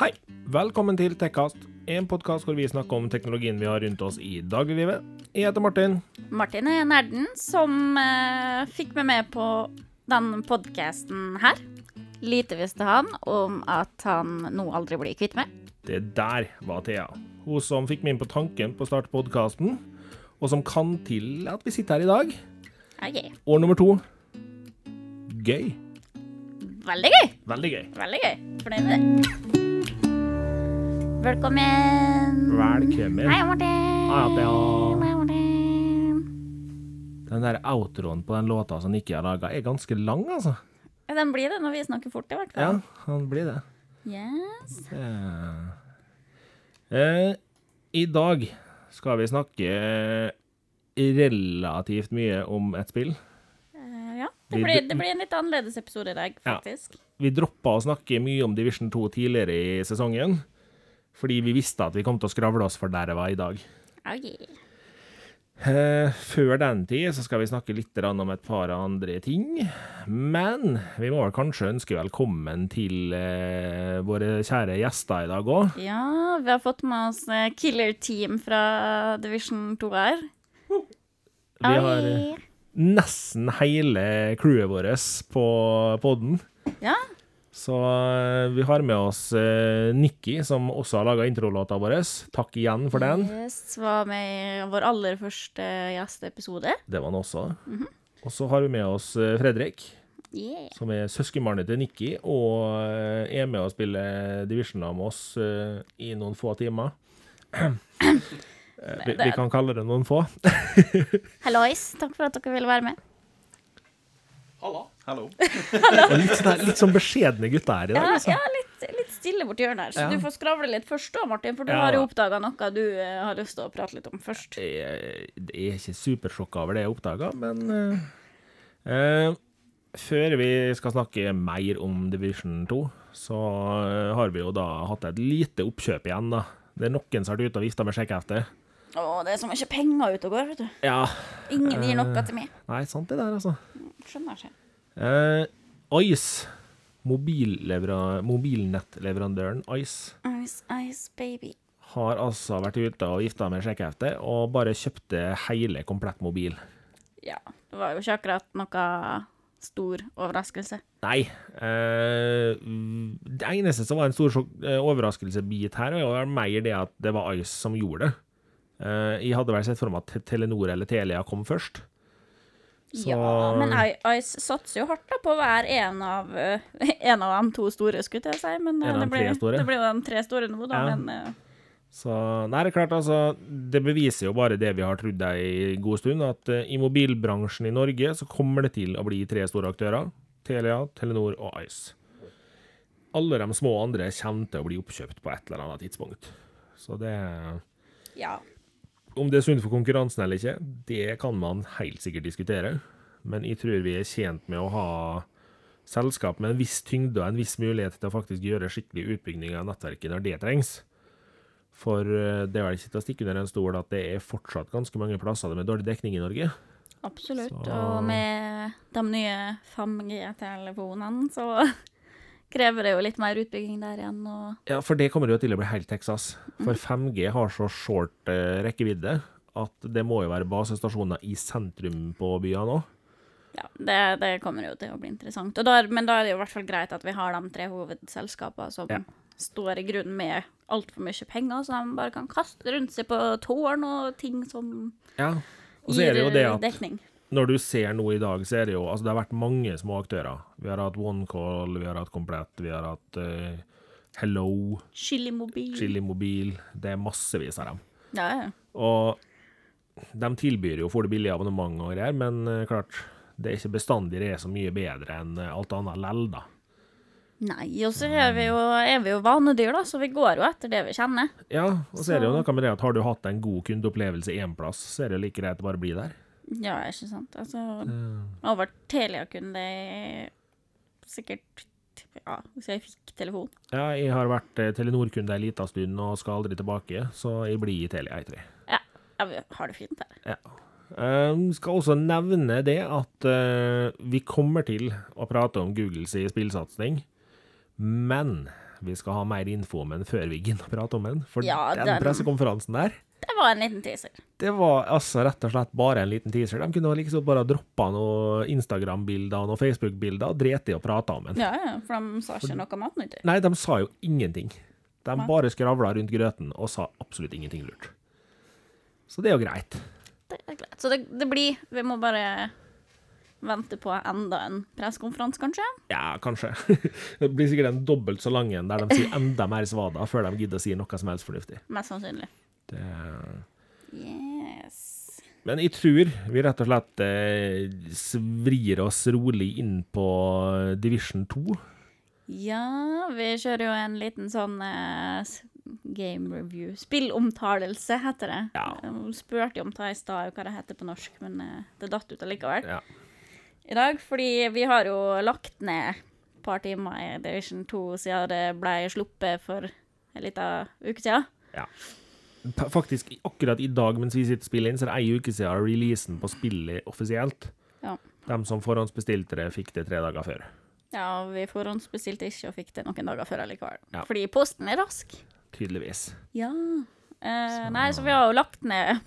Hei! Velkommen til Tekkast, en podkast hvor vi snakker om teknologien vi har rundt oss i dagliglivet. Jeg heter Martin. Martin er nerden som eh, fikk meg med på denne podkasten her. Lite visste han om at han nå aldri blir kvitt meg. Det der var Thea. Hun som fikk meg inn på tanken på å starte podkasten, og som kan til at vi sitter her i dag. Okay. År nummer to gøy. Veldig gøy! Veldig gøy. Veldig gøy. Fornøyd med det. Velkommen. Velkommen. Hei, Martin. Hei, Thea. Hei, Martin. Den der outroen på den låta som Nikki har laga, er ganske lang, altså. Ja, den blir det når vi snakker fort, i hvert fall. Ja, den han blir det. Yes. Ja. eh, I dag skal vi snakke relativt mye om et spill. Eh, ja, det blir, det blir en litt annerledes episode i dag, Ja. faktisk. Vi droppa å snakke mye om Division 2 tidligere i sesongen, fordi vi visste at vi kom til å skravle oss for der det var i dag. Ok. Eh, før den tid så skal vi snakke litt om et par andre ting. Men vi må vel kanskje ønske velkommen til eh, våre kjære gjester i dag òg. Ja, vi har fått med oss eh, Killer Team fra Division 2 her. Vi har nesten hele crewet vårt på podden. Ja, Så eh, vi har med oss eh, Nikki, som også har laga introlåta vår. Takk igjen for den. Yes, var med i vår aller første gjesteepisode. Det var han også. Og så har vi med oss eh, Fredrik, Yeah. som er søskenbarnet til Nikki, og eh, er med og spiller Divisioner med oss i noen få timer. Vi, vi kan kalle det noen få. Hallois, takk for at dere ville være med. Hallo. hallo litt, sånn, litt sånn beskjedne gutter her i dag. Ja, Altså. ja litt, litt stille borti hjørnet her, så Ja. du får skravle litt først da, Martin, for du Ja. har jo oppdaga noe du eh, har lyst til å prate litt om først. Jeg, jeg er ikke supersjokka over det jeg oppdaga, men uh, uh, Før vi skal snakke mer om Division 2, så uh, har vi jo da hatt et lite oppkjøp igjen, da. Det er noen som har vært ute og vifta med sjekkehefte. Å, det er så mye penger ute og går, vet du. Ja. Ingen gir noe til meg. Nei, sant det der, altså. Skjønner ikke. Eh, Ice, mobilnettleverandøren Ice, Ice, ice, baby. har altså vært ute og gifta med sjekkehefte og bare kjøpte hele komplett mobil. Ja, det var jo ikke akkurat noe stor overraskelse. Nei. eh, det eneste som var en stor sjokk- eh, overraskelsebit her, var jo mer det at det var Ice som gjorde det. Eh, jeg hadde vel sett for meg at Telenor eller Telia kom først. Så- Ja, men Ice satser jo hardt da på å være en av, eh, en av de to store, skulle jeg si. Men eh, det store. det blir, jo de tre store nå, da. Ja. Men eh, Så nei, det er klart, altså. Det beviser jo bare det vi har trodd ei god stund, at uh, i mobilbransjen i Norge så kommer det til å bli tre store aktører. Telia, Telenor og Ice. Alle de små andre kommer til å bli oppkjøpt på et eller annet tidspunkt. Så det ja. Om det er sunt for konkurransen eller ikke, det kan man helt sikkert diskutere. Men jeg tror vi er tjent med å ha selskap med en viss tyngde og en viss mulighet til å faktisk gjøre skikkelig utbygging av nettverket når det trengs. For eh, det er vel ikke til å stikke under en stol at det er fortsatt ganske mange plasser med dårlig dekning i Norge. Absolutt. Så- Og med de nye 5G-telefonene, så krever det jo litt mer utbygging der igjen. Og Ja, for det kommer jo til å bli helt Texas. For 5G har så short eh, rekkevidde at det må jo være basestasjoner i sentrum på byene òg. ja, det, det kommer jo til å bli interessant. Og da, er- men da er det jo i hvert fall greit at vi har de tre hovedselskapene som Ja. står i grunnen med altfor mye penger, så de bare kan kaste rundt seg på tårn og ting som Ja. Og så det jo det gir dekning. Når du ser noe i dag, så er det jo Altså, det har vært mange små aktører. Vi har hatt OneCall, vi har hatt Komplett, vi har hatt uh, Hello, Chili mobil. Chili Mobil. Det er massevis av dem. Ja, ja. Og de tilbyr jo for det billige abonnement og greier, men uh, klart, det er ikke bestandig det er så mye bedre enn eh, alt annet lell, da. Nei, og så er vi, jo, er vi jo vanedyr, da, så vi går jo etter det vi kjenner. Ja, og så er det jo noe med det at har du hatt en god kundeopplevelse én plass, så er det jo like greit å bare bli der. Ja, ikke sant. Altså, over Telia-kunde i sikkert Ja, hvis jeg fikk telefon. Ja, jeg har vært eh, Telenor-kunde en liten stund og skal aldri tilbake, så jeg blir i Telia, jeg tror jeg. Ja, ja vi har det fint her. Um, skal også nevne det at uh, vi kommer til å prate om Googles spillsatsing, men vi skal ha mer info om den før vi gidder å prate om den. For Ja, den, den- pressekonferansen der, Det var en liten teaser. det var altså rett og slett bare en liten teaser. De kunne liksom bare droppa noen Instagram-bilder og noen Facebook-bilder og dreit i å prate om den. Ja, ja, for de sa ikke noe matnyttig. Nei, de sa jo ingenting. De Nei. bare skravla rundt grøten og sa absolutt ingenting lurt. Så det er jo greit. Det er greit. Så det, det blir Vi må bare vente på enda en pressekonferanse, kanskje? Ja, kanskje. Det blir sikkert en dobbelt så lang en der de sier enda mer svada før de gidder å si noe som helst fornuftig. Mest sannsynlig. Det... Yes. Men jeg tror vi rett og slett eh, svrir oss rolig inn på Division 2. Ja, vi kjører jo en liten sånn eh, game review. Spillomtalelse, heter det. Ja. Jeg spurte jo om det i stad hva det heter på norsk, men eh, det datt ut allikevel. Ja. I dag, fordi vi har jo lagt ned et par timer i Division 2 siden det ble sluppet for en liten uke siden. Pa- Faktisk akkurat i dag mens vi sitter og spiller inn, så er det ei uke siden releasen på spillet offisielt. Ja. De som forhåndsbestilte det, fikk det tre dager før. Ja, vi forhåndsbestilte ikke og fikk det noen dager før allikevel. Ja. Fordi posten er rask. Tydeligvis. Ja. Eh, Nei, så vi har jo lagt ned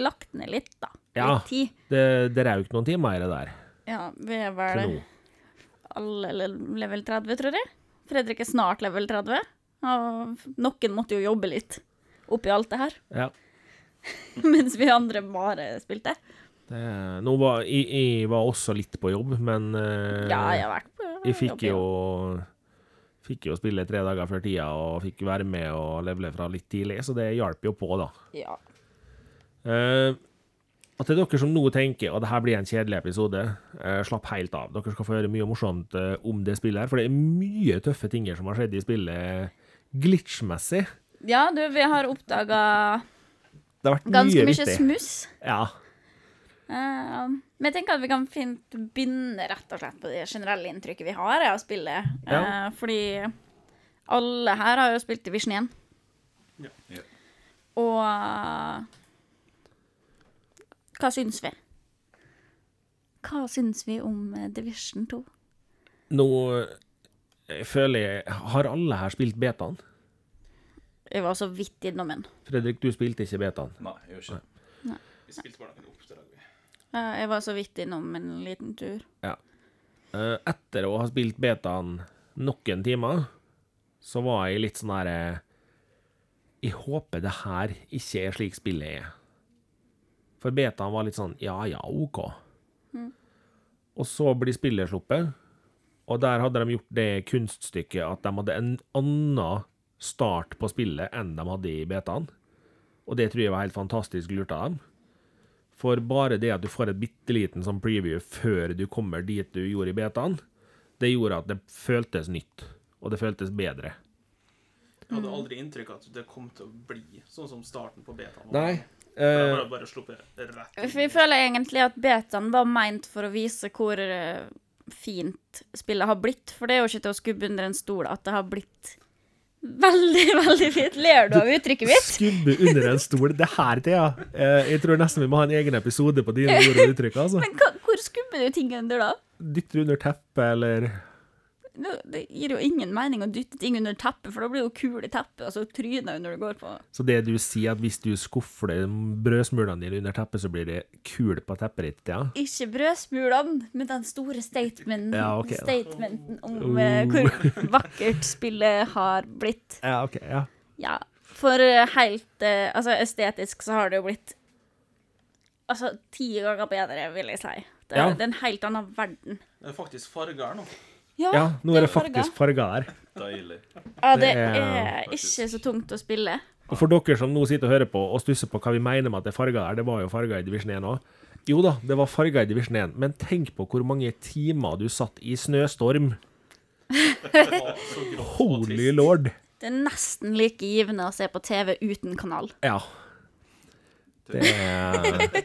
Lagt ned litt, da. Ja. Litt tid. Det, det røk noen timer i det der Ja, vi er vel alle level 30, tror jeg. Fredrik er snart level 30. Og noen måtte jo jobbe litt oppi alt det her, Ja. mens vi andre bare spilte. Det, nå var, jeg, jeg var også litt på jobb, men eh, Ja, jeg har vært på jeg fikk jobb, jo Fikk jo spille tre dager før tida og fikk være med og levele fra litt tidlig, så det hjalp jo på, da. Ja. Eh, og til dere som nå tenker at dette blir en kjedelig episode, eh, slapp helt av. Dere skal få høre mye morsomt eh, om det spillet her, for det er mye tøffe ting som har skjedd i spillet glitchmessig. Ja, du, vi har oppdaga ganske mye mye smuss. Ja. Uh, men jeg tenker at vi kan fint begynne rett og slett på det generelle inntrykket vi har av spillet. Ja. Uh, fordi alle her har jo spilt Division 1. Ja. Ja. Og uh, hva syns vi? Hva syns vi om eh, Division 2? Nå jeg føler jeg Har alle her spilt betaen? Jeg var så vidt innom en. Fredrik, du spilte ikke betaen. Nei, jeg gjør ikke det. Nei. Vi spilte bare noen oppdrag. vi. Ja, jeg var så vidt innom en liten tur. Ja. etter å ha spilt betaen noen timer, så var jeg litt sånn her eh, Jeg håper det her ikke er slik spillet er. For betaen var litt sånn ja ja, OK. Og så blir spillet sluppet, og der hadde de gjort det kunststykket at de hadde en annen start på spillet enn de hadde i betaen. Og det tror jeg var helt fantastisk lurt av dem. For bare det at du får et bitte liten sånn preview før du kommer dit du gjorde i betaen, det gjorde at det føltes nytt, og det føltes bedre. Jeg hadde aldri inntrykk av at det kom til å bli sånn som starten på betaen. Nei. Det bare, bare sluppet. For jeg føler egentlig at betaen var meint for å vise hvor eh, fint spillet har blitt. For det er jo ikke til å skubbe under en stol at det har blitt veldig, veldig fint. Ler du av uttrykket mitt? skubbe under en stol. Det her, Thea. ja. jeg tror nesten vi må ha en egen episode på dine ord og uttrykk. altså. Men hva, hvor skubber du ting under, da? Dytter under teppet, eller Det gir jo ingen mening å dytte ting under teppet, for da blir det jo kul i teppet, og så tryner du når du går på. Så det du sier, at hvis du skuffler brødsmulene dine under teppet, så blir det kul på teppet ditt, ja? Ikke brødsmulene, men den store statementen, Ja, okay, statementen om eh, hvor vakkert spillet har blitt. Ja, OK. Ja. Ja, for eh, helt eh, Altså, estetisk så har det jo blitt Altså, ti ganger bedre, vil jeg si. Det, er- Ja. det er en helt annen verden. Det er faktisk farger nå. Ja, nå er det faktisk farger her. Deilig. Ja, det er- ikke så tungt å spille. Og for dere som nå sitter og hører på og stusser på hva vi mener med at det er farger her, det var jo farger i Division 1 òg. Jo da, det var farger i Division 1, men tenk på hvor mange timer du satt i snøstorm. Holy lord. Det er nesten like givende å se på TV uten kanal. Ja. Det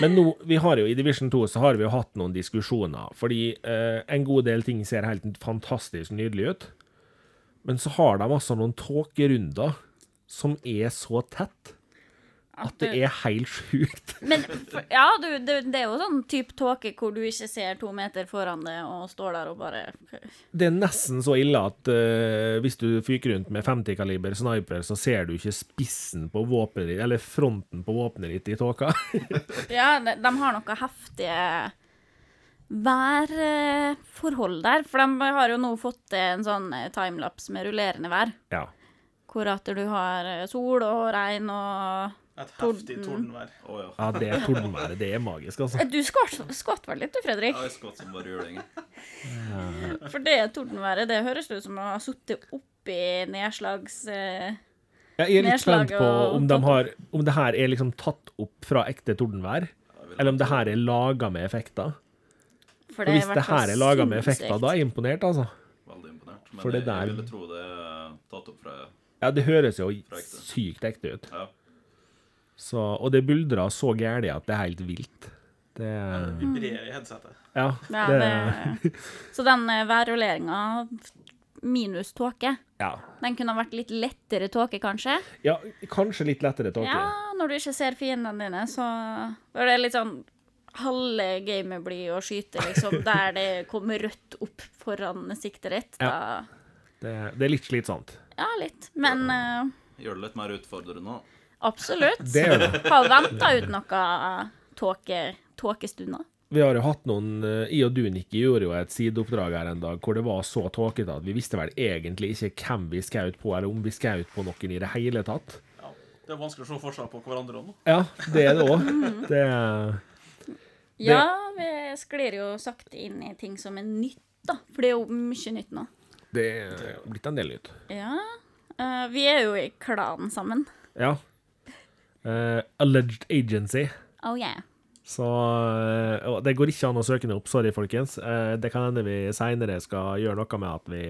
Men nå, vi har jo i Division 2 så har vi jo hatt noen diskusjoner, fordi eh, en god del ting ser helt fantastisk nydelig ut, men så har de altså noen tåkerunder som er så tett. At det er helt sjukt. Men ja, du, det, det er jo sånn type tåke hvor du ikke ser to meter foran deg og står der og bare Det er nesten så ille at uh, hvis du fyker rundt med 50-kaliber sniper, så ser du ikke spissen på våpenet ditt, eller fronten på våpenet ditt i tåka. Ja, de, de har noe heftige værforhold der. For de har jo nå fått en sånn eh, timelapse med rullerende vær. ja. Hvor at du har eh, sol og regn og Et heftig Torden. tordenvær. Oh, ja. ja, det er tordenværet. Det er magisk, altså. Du skvatt vel litt du, Fredrik? Jeg har skvatt som bare juling. For det tordenværet, det høres ut som å ha sittet oppi nedslags... eh, Jeg er litt spent på om, de har, om det her er liksom tatt opp fra ekte tordenvær, eller om det her er laga med effekter. For For det hvis det her er laga med effekter, da er jeg imponert, altså. Veldig imponert. Men For det jeg, der- jeg ville tro det er tatt opp fra Ja, det høres jo Fra ekte. sykt ekte ut. Ja. Så, og det buldrer så gæli at det er helt vilt. Det Vibrerer i headsetet. Ja. Ja, det, det, så den eh, værrulleringa minus tåke, ja. den kunne ha vært litt lettere tåke, kanskje? ja, kanskje litt lettere tåke. Ja, når du ikke ser fiendene dine, så er det litt sånn Halve gamet blir å skyte, liksom, der det kommer rødt opp foran siktet ditt. Ja. Det, det er litt slitsomt. ja, litt. Men eh, Gjør det litt mer utfordrende. Absolutt. Det gjør det. Har venta ut noe tåke, tåkestunder. Vi har jo hatt noen I Jeg og du, Nikki, gjorde jo et sideoppdrag her en dag hvor det var så tåkete at vi visste vel egentlig ikke hvem vi skjøt på, eller om vi skjøt på noen i det hele tatt. Ja. Det er vanskelig å se forskjell på hverandre nå. Ja, det er det òg. Det er Ja, vi sklir jo sakte inn i ting som er nytt, da. For det er jo mye nytt nå. Det er blitt en del nytt. Ja. eh, vi er jo i klan sammen. Ja. Eh, alleged agency. Oh yeah. Så uh, Det går ikke an å søke den opp, sorry, folkens. Uh, det kan hende vi seinere skal gjøre noe med at vi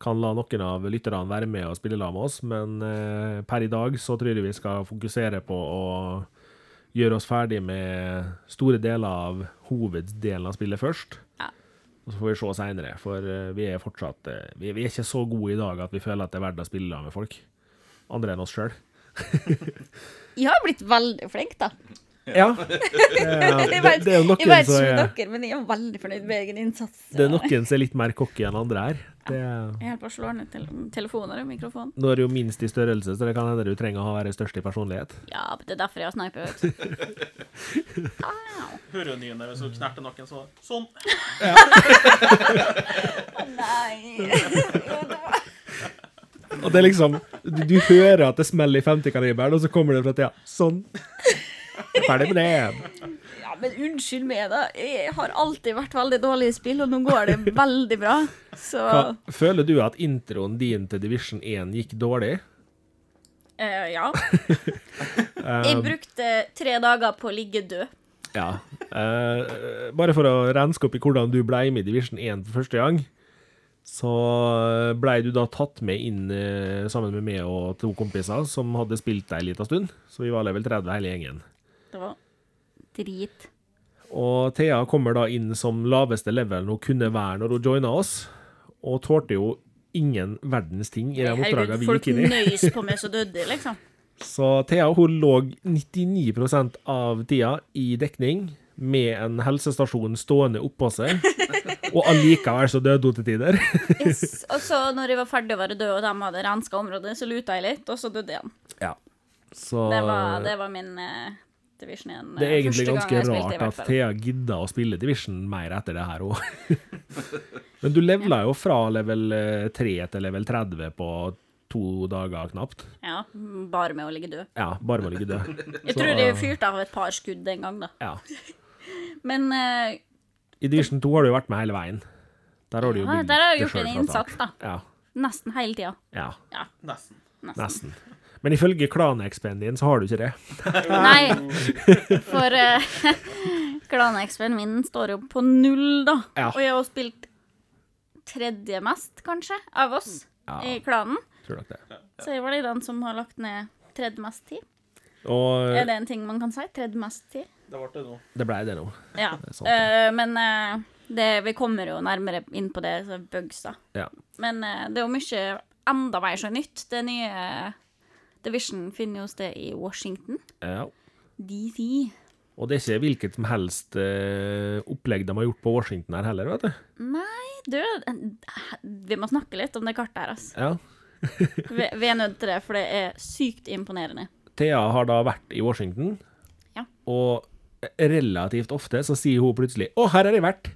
kan la noen av lytterne være med og spille lag med oss, men per i dag så tror jeg vi skal fokusere på å gjøre oss ferdig med store deler av hoveddelen av spillet først. Ja. Og så får vi se seinere, for vi er fortsatt vi, vi er ikke så gode i dag at vi føler at det er verdt å spille lag med folk. Andre enn oss sjøl. Jeg har blitt veldig flink, da. Ja. Det, er- det, vet- det er Jeg noen vet som ikke er med dere, men jeg er veldig fornøyd med egen innsats. Det er noen som er litt mer cocky enn andre her. Det, Jeg holder på å slå ned tel telefoner og mikrofon. nå er det jo minst i størrelse, så det kan hende du trenger å være størst i personlighet. Ja, det er derfor jeg har sniper, du. Hører jo nyen der, hvis du knerter noen sånn? sånn. Nei. ja. det var- Og det er liksom Du, du hører at det smeller i 50-kaliberen, og så kommer det fra tida. Sånn. Ferdig med det. Ja, men unnskyld meg, da. Jeg har alltid vært veldig dårlig i spill, og nå går det veldig bra. Så Hva, føler du at introen din til Division 1 gikk dårlig? Uh, ja. Jeg brukte tre dager på å ligge død. Ja. Uh, bare for å renske opp i hvordan du ble med i Division 1 for første gang, så blei du da tatt med inn eh, sammen med meg og to kompiser som hadde spilt ei lita stund. Så vi var level 30 hele gjengen. Det var drit. Og Thea kommer da inn som laveste level hun kunne være når hun joina oss, og tålte jo ingen verdens ting i de oppdragene vi folk gikk inn i. nøys på meg så døde liksom. Så Thea hun lå 99% av tida i dekning med en helsestasjon stående oppå seg, og allikevel så døde hun til tider. Yes. Og så når jeg var ferdig å være død, og de hadde renska området, så luta jeg litt, og så døde jeg igjen. Ja. Så Det var, det var min uh, Division 1. det er egentlig ganske i rart at. Thea gidda å spille Division mer etter det her òg. Men du levela jo fra level eh, 3 til level 30 på to dager knapt. Ja, bare med å ligge død. Ja, bare med å ligge død. Jeg tror de fyrte av et par skudd den gang, da. Ja. Men uh, I Division 2 har du jo vært med hele veien. Der har du jo ja, der har jeg gjort en innsats, da. Ja, Nesten hele tida. ja, Nesten. Nesten. nesten. Men ifølge klan-XP-en din så har du ikke det. Nei, for uh, klanexpen min står jo på null, da. Ja. Og jeg har spilt tredje mest, kanskje, av oss Ja. i klanen. Tror nok det. Så jeg var de den som har lagt ned tredje mest tid. Og Er det en ting man kan si? Tredje mest tid? Det ble det nå. det blei det nå. Ja. Det Eh, men uh, det, vi kommer jo nærmere inn på det, så bugs, da. Ja. Men uh, det er jo mye enda mer så nytt. Det nye Division finner jo sted i Washington, Ja. DC. Og det er ikke hvilket som helst opplegg de har gjort på Washington her heller, vet du. Nei, du, vi må snakke litt om det kartet her, altså. Ja. Vi, vi er nødt til det, for det er sykt imponerende. Thea har da vært i Washington, Ja. og relativt ofte så sier hun plutselig 'Å, her har jeg vært'.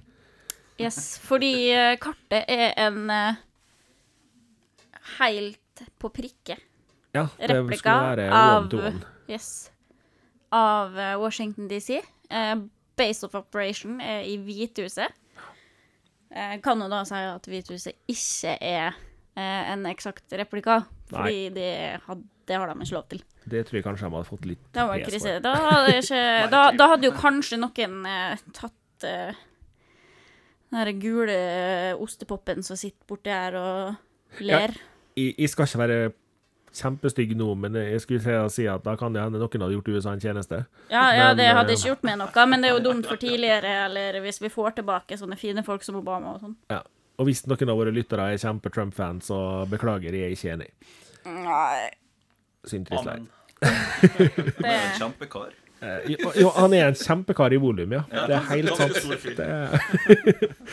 Yes, fordi eh, kartet er en eh, helt på prikke Ja, det replika være av, one to one. yes, av eh, Washington DC. Base of operation er i Hvithuset. Kan jo da si at Hvithuset ikke er en eksakt replika, fordi de had, det har de ikke lov til. Det tror jeg kanskje de hadde fått litt Det var krise. Da hadde, ikke, da, da hadde jo kanskje noen eh, tatt eh, den der gule ostepopen som sitter borti her og ler. Jeg, jeg skal ikke være kjempestygg nå, men jeg skulle si, si at da kan det hende noen hadde gjort USA en tjeneste. Ja, ja, Men, det hadde eh, ikke gjort meg noe, men det er jo dumt for tidligere, eller hvis vi får tilbake sånne fine folk som Obama og sånn. Ja. Og hvis noen av våre lyttere er kjempe-Trump-fans, så beklager, jeg er ikke enig. Nei. Synd trist Han er en kjempekar. Eh, Jo, jo, han er en kjempekar i volum, ja. Ja, Det er helt sant. Det er...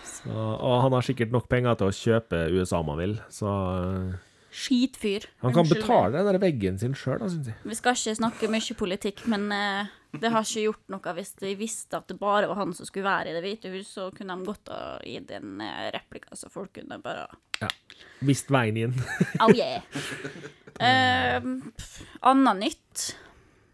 så, og han har sikkert nok penger til å kjøpe USA om han vil, så eh, Skitfyr. Han kan Unnskyld betale den der veggen sin sjøl, da, syns jeg. Vi skal ikke snakke mye politikk, men uh, det har ikke gjort noe hvis de visste at det bare var han som skulle være i Det hvite hus, så kunne de gått og gitt en replika, så folk kunne bare Visst veien inn. Oh yeah. Eh, Annet nytt.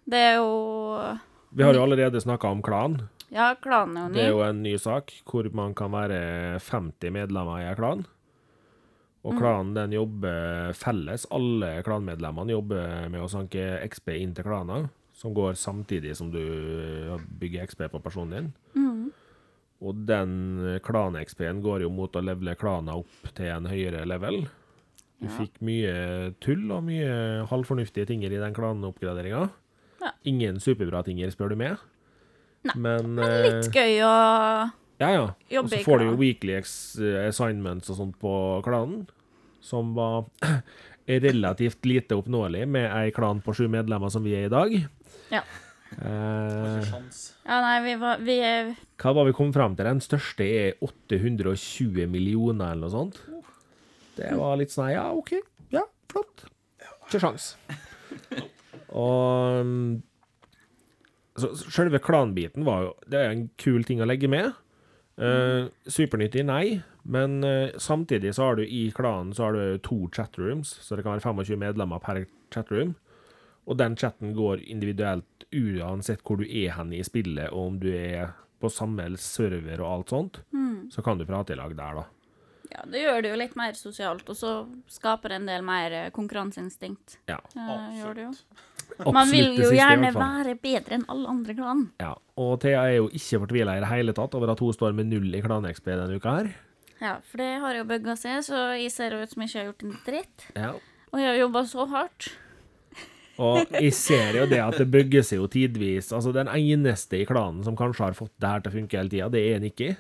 Det er jo Vi har jo allerede snakka om klan. Ja, klanen er jo ny. Det er jo en ny sak hvor man kan være 50 medlemmer i en klan. Og klanen den jobber felles. Alle klanmedlemmene jobber med å sanke XP inn til klaner, som går samtidig som du bygger XP på personen din. Og den klan-XP-en går jo mot å levele klaner opp til en høyere level. Du Ja. fikk mye tull og mye halvfornuftige tinger i den klaneoppgraderinga. Ja. Ingen superbra tinger, spør du meg. Nei, Men, Litt eh, gøy å ja, ja. Og så får du jo weekly assignments og sånt på klanen, som var relativt lite oppnåelig med ei klan på sju medlemmer som vi er i dag. Ja. Eh, Ja, nei, vi var Vi er hva var vi kom fram til? Den største er 820 millioner, eller noe sånt. Det var litt sånn Ja, OK. Ja, flott. Ikke sjans. Og mm, så Selve klanbiten var jo Det er en kul ting å legge med. Uh, supernyttig, nei. Men uh, samtidig så har du i klanen så har du to chatrooms, så det kan være 25 medlemmer per chatroom. Og den chatten går individuelt uansett hvor du er hen i spillet, og om du er på samme server og alt sånt, så kan du prate i lag der, da. Ja, det gjør det jo litt mer sosialt, og så skaper det en del mer eh, konkurranseinstinkt. Ja. Eh, gjør det jo. Absolutt Man vil jo gjerne være bedre enn alle andre klan. Ja. Og Thea er jo ikke fortvila i det hele tatt over at hun står med null i klan-XP denne uka her. Ja, for det har jo bugga seg, så jeg ser ut som jeg ikke har gjort en dritt. Ja. Og jeg har jobba så hardt. Og jeg ser jo det at det bygger seg jo tidvis. Altså, den eneste i klanen som kanskje har fått det her til å funke hele tida, det er Nikki.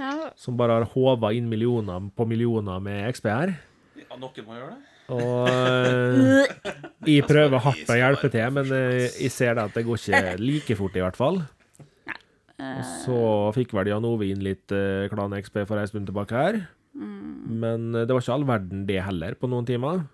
Ja, Som bare har håva inn millioner på millioner med XP her. Ja, noen må gjøre det. Og eh, jeg prøver hardt å hjelpe til, men eh, jeg ser det at det går ikke like fort, i hvert fall. Og så fikk vel Jan Ove inn litt eh, klan-XP for ei stund tilbake her. Men eh, det var ikke all verden det heller, på noen timer.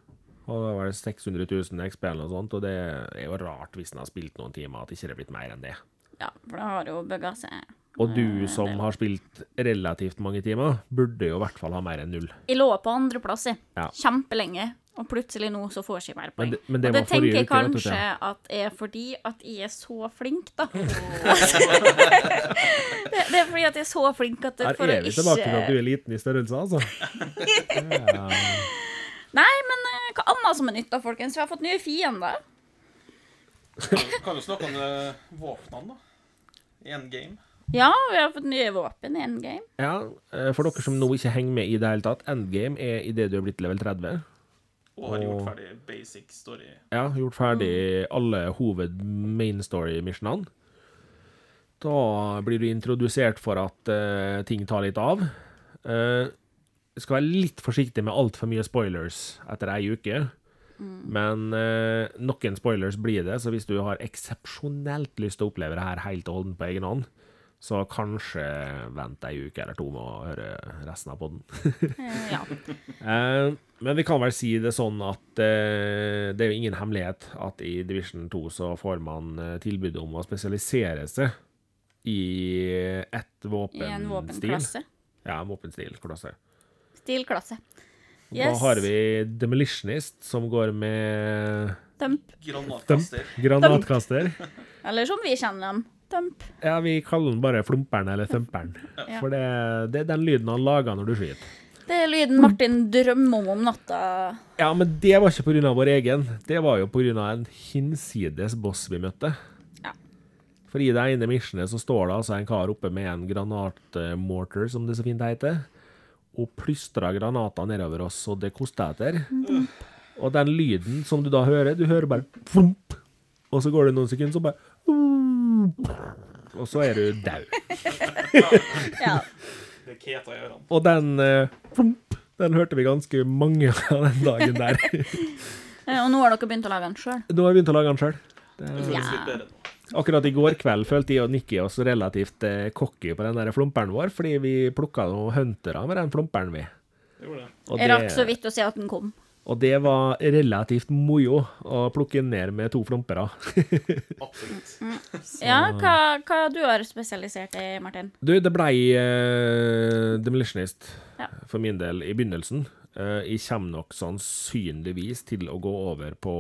Og det var 600 000 XP eller noe sånt, og det er jo rart hvis en har spilt noen timer, at ikke det er blitt mer enn det. ja for det har jo bygga seg. Og du Eh, som har spilt relativt mange timer, burde jo i hvert fall ha mer enn null. Jeg lå på andreplass. Ja. Kjempelenge. Og plutselig nå så får jeg ikke mer Men poeng. det, men det og det tenker jeg kanskje Thea. at er fordi at jeg er så flink, da. det, det er fordi at jeg er så flink at det, Her for å er vi tilbake til at du er liten i størrelse, altså. Ja. Nei, men eh, hva annet som er nytt, da, folkens? Vi har fått nye fiender. Kan du snakke om eh, våpnene, da. I en game. Ja, vi har fått nye våpen i endgame. Ja, eh, for dere som nå ikke henger med i det hele tatt, endgame er idet du er blitt level 30. Og har gjort ferdig basic story. Ja, gjort ferdig alle hoved main story-missionene. Da blir du introdusert for at uh, ting tar litt av. Uh, skal være litt forsiktig med altfor mye spoilers etter ei uke. Men uh, noen spoilers blir det, så hvis du har eksepsjonelt lyst til å oppleve det her helt og holdent på egen hånd, så kanskje vent ei uke eller to med å høre resten av podden. Eh, ja. Eh, men vi kan vel si det sånn at eh, det er jo ingen hemmelighet at i Division 2 så får man tilbud om å spesialisere seg i ett I en våpenklasse. Ja, en våpenstilklasse. Stilklasse. Da har vi Demolitionist, som går med Dump. Granatkaster. granatkaster. Eller som vi kjenner dem. Dump. Ja, vi kaller den bare Flumperen eller Thumperen. Ja. For det, det er den lyden han lager når du skyter. Det er lyden Martin drømmer om om natta. Ja, men det var ikke pga. vår egen. Det var jo pga. en hinsides boss vi møtte. Ja. For i det ene missionet så står det altså en kar oppe med en granatmortar, som det så fint heter, og plystrer granater nedover oss, og det koster etter. Og den lyden som du da hører, du hører bare flump, og så går det noen sekunder, så bare Og så er du daud. Ja. Det i ørene. Og den eh, den hørte vi ganske mange av den dagen der. Eh, Og nå har dere begynt å lage den sjøl. Nå har vi begynt å lage den sjøl. Ja. Akkurat i går kveld følte jeg og Nikki oss relativt eh, cocky på den der flomperen vår, fordi vi plukka noen huntere med den flomperen, vi. Det det. Og Jeg rakk så vidt å se at den kom. Og det var relativt moro å plukke ned med to flompere. Absolutt. Ja, hva, hva du har spesialisert i, Martin? Du, det blei uh, Demolitionist Ja. for min del i begynnelsen. Uh, jeg kommer nok sannsynligvis til å gå over på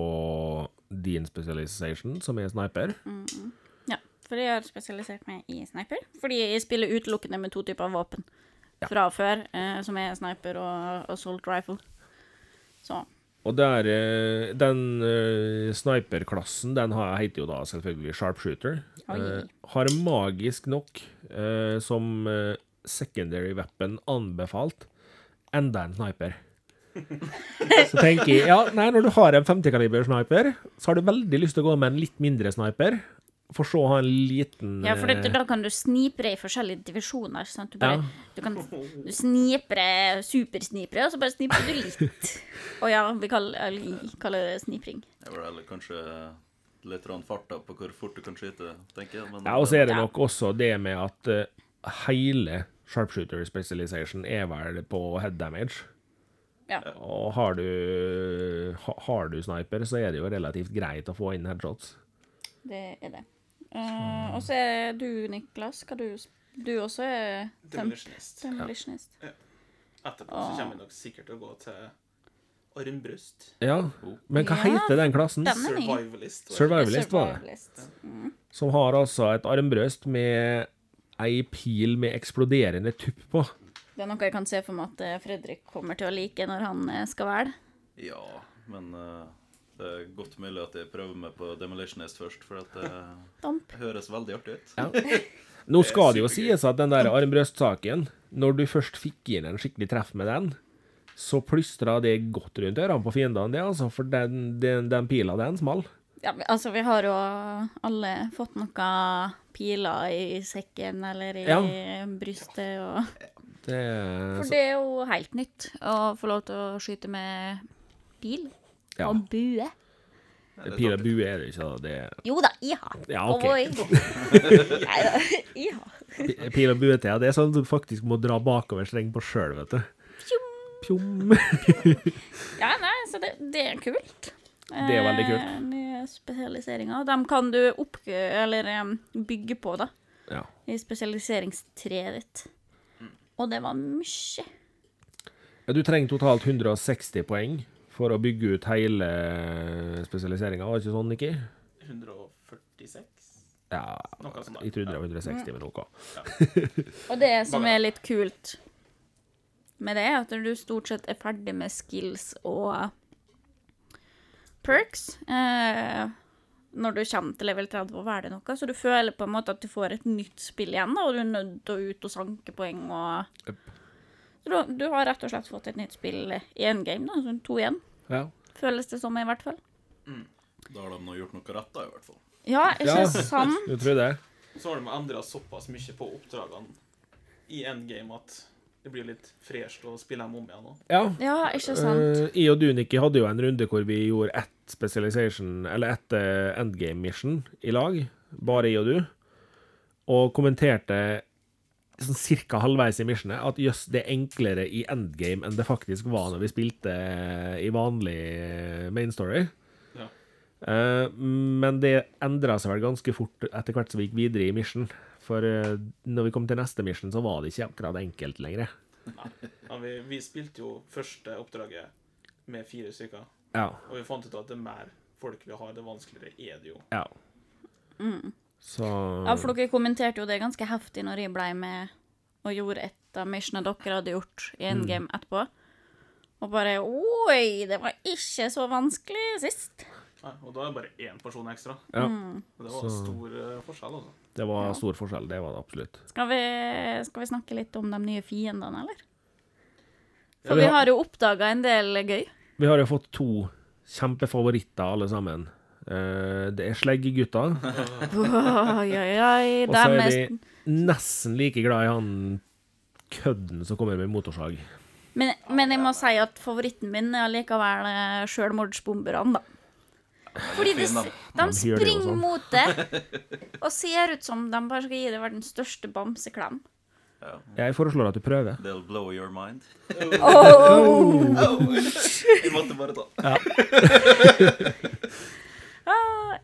din specialization, som er sniper. Ja, for jeg har spesialisert meg i sniper. Fordi jeg spiller utelukkende med to typer våpen Ja. fra før, uh, som er sniper og assault rifle. Så Og der, eh, den uh, sniperklassen, den har, heter jo da selvfølgelig sharpshooter. Eh, har magisk nok uh, som secondary weapon anbefalt enda en sniper. Så tenker jeg, ja, nei, når du har en 50-kaliber sniper, så har du veldig lyst til å gå med en litt mindre sniper, for så å ha en liten Ja, for det, eh, da kan du snipre i forskjellige divisjoner. Sant? Du, bare, Ja. du kan du snipre supersnipre, og så bare sniprer du litt. Og ja, vi kaller, eller kaller det snipring. Det var kanskje litt farta på hvor fort du kan skyte, tenker jeg. Men Ja, og så er det Ja. nok også det med at uh, hele sharpshooter specialization er vel på head damage. Ja. Og har du, har du sniper, så er det jo relativt greit å få inn headshots. Det er det. Eh, og så er du, Niklas, hva du Du også er Demolitionist. Demolitionist. Ja. Etterpå så kommer vi nok sikkert til å gå til armbrøst. Ja, men hva Ja, heter den klassen? den Survivalist. Var Survivalist. Var det. Survivalist. Som har altså et armbrøst med ei pil med eksploderende tupp på. Det er noe jeg kan se for meg at eh, Fredrik kommer til å like når han eh, skal velge. Ja, men eh, det er godt mulig at jeg prøver meg på Demolitionist først, for at det Damp. høres veldig artig ut. Ja. Nå skal det jo sies at den der armbrøstsaken, når du først fikk inn en skikkelig treff med den, så plystra det godt rundt ørene på fiendene, det, altså, for den, den, den pila, den small. Ja, men altså, vi har jo alle fått noen piler i sekken eller i Ja. brystet. Og... Det, For det er jo helt nytt å få lov til å skyte med pil ja, og bue. pil og bue er det ikke, da. Det, Jo da, iha. Ja, ok. Nei da, pil og bue til, ja, det er sånn du faktisk må dra bakover streng på sjøl, vet du. Pjom. Ja, nei, så det, det er kult. Det er veldig kult. Eh, Nye spesialiseringer. Dem kan du opp, eller bygge på, da, Ja. i spesialiseringstreet ditt. Og det var mye. Ja, Du trenger totalt 160 poeng for å bygge ut hele spesialiseringa, var det ikke sånn, Nikki? 146? Ja, Noe jeg trodde det var 160, men OK. Og det som er litt kult med det, er at du stort sett er ferdig med skills og perks eh, når du kommer til level 30 og velger noe, så du føler på en måte at du får et nytt spill igjen, og du er nødt til å ut og sanke poeng og Jep. Så du, du har rett og slett fått et nytt spill i én game, da, sånn to igjen. Ja. Føles det som, i hvert fall. Da har de nå gjort noe rett, da, i hvert fall. Ja, ikke Ja. sant? Du tror det? Så har de endra såpass mye på oppdragene i endgame at det blir litt fresht å spille dem om igjen nå. Ja. Ja, ikke sant? Uh, jeg og du, Nikki, hadde jo en runde hvor vi gjorde ett specialization, eller ett eh, endgame mission i lag, bare jeg og du, og kommenterte sånn cirka halvveis i missionet at jøss, det er enklere i endgame enn det faktisk var når vi spilte eh, i vanlig eh, main story. Ja. Eh, men det endra seg vel ganske fort etter hvert som vi gikk videre i mission. For uh, når vi kom til neste mission, så var det ikke akkurat enkelt lenger. Ja, vi, vi spilte jo første oppdraget med fire stykker, Ja. og vi fant ut at det er mer folk vi har, det vanskeligere er det jo. ja. Så Ja, for dere kommenterte jo det ganske heftig når jeg ble med og gjorde et av missionene dere hadde gjort i en game etterpå. Og bare Oi, det var ikke så vanskelig sist. Nei, og da er det bare én person ekstra. Ja. Og det var Så- stor eh, forskjell, altså. Det var stor forskjell, det var det absolutt. Skal vi, skal vi snakke litt om de nye fiendene, eller? For vi vi har- har jo oppdaga en del gøy. Vi har jo fått to kjempefavoritter, alle sammen. Eh, det er Sleggegutta, Oi, oi, oi. og De så er er vi nesten like glad i han kødden som kommer med motorsag. Men, men jeg må si at favoritten min er likevel eh, sjølmordsbomberne, da. Fordi de, de De det springer sånn. mot det og ser ut som de bare skal gi deg verdens største bamseklem. Ja. Jeg foreslår at du prøver. They'll blow your mind. Oh! Jeg måtte bare ta. Ah,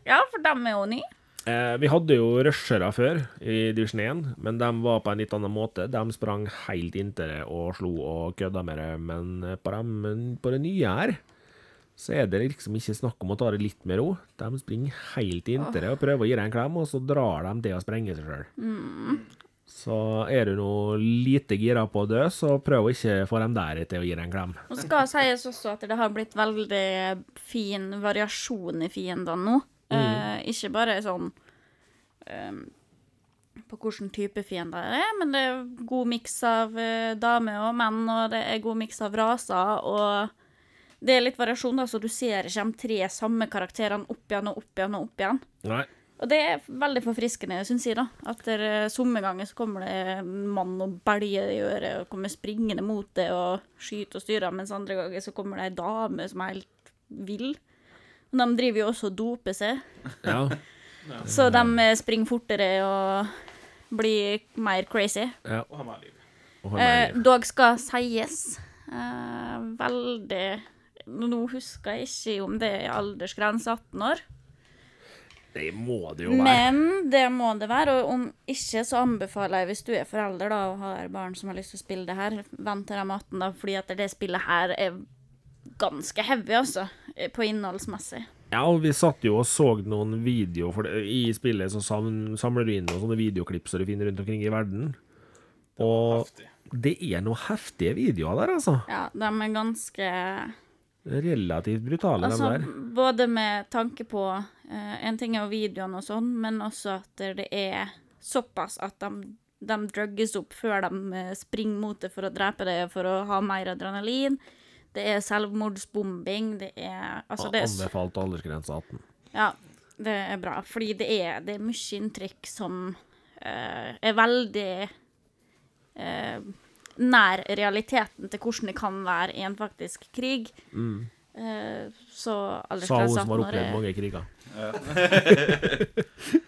ja, for dem er jo nye. Eh, vi hadde jo rushere før i divisjon 1, men de var på en litt annen måte. De sprang helt inntil det og slo og kødda med det, men på, dem, på det nye her så er det liksom ikke snakk om å ta det litt med ro. De springer helt inntil det og prøver å gi deg en klem, og så drar de til å sprenge seg sjøl. Så er du nå lite gira på å dø, så prøv å ikke få dem der til å gi deg en klem. Og skal sies også at det har blitt veldig fin variasjon i fiendene nå. Eh, ikke bare sånn eh, på hvilken type fiender det er, men det er god miks av uh, damer og menn, og det er god miks av raser, og det er litt variasjon, da, så du ser ikke de tre samme karakterene opp igjen og opp igjen og opp igjen. Nei. Og det er veldig forfriskende, syns jeg, da. Etter det er somme ganger så kommer det en mann og belger i øret og kommer springende mot det og skyter og styrer, mens andre ganger så kommer det ei dame som er helt vill. Og de driver jo også og doper seg, Ja. så de eh, springer fortere og blir mer crazy. ja. Og har mer liv. Og Eh, dog skal sies eh, veldig Nå husker jeg ikke om det er aldersgrense 18 år. Det må det jo være. Men det må det være, og om ikke så anbefaler jeg, hvis du er forelder da, og har barn som har lyst til å spille det her, vent til de er 18, da, fordi at det spillet her er ganske heavy, altså, på innholdsmessig. Ja, og vi satt jo og så noen videoer, for i spillet så samler du inn noen sånne videoklipp som du finner rundt omkring i verden. Og det, det er noen heftige videoer der, altså. Ja, de er ganske Relativt brutale, Altså, de der. både med tanke på eh, En ting er jo videoene og sånn, men også at det er såpass at de, de drugges opp før de eh, springer mot det for å drepe det, for å ha mer adrenalin. Det er selvmordsbombing, det er Altså, det er Anbefalt aldersgrense 18. Ja, det er bra. Fordi det er, det er mye inntrykk som uh, er veldig uh, nær realiteten til hvordan det kan være i en faktisk krig. Eh, så Mm. Sa hun som har opplevd mange kriger.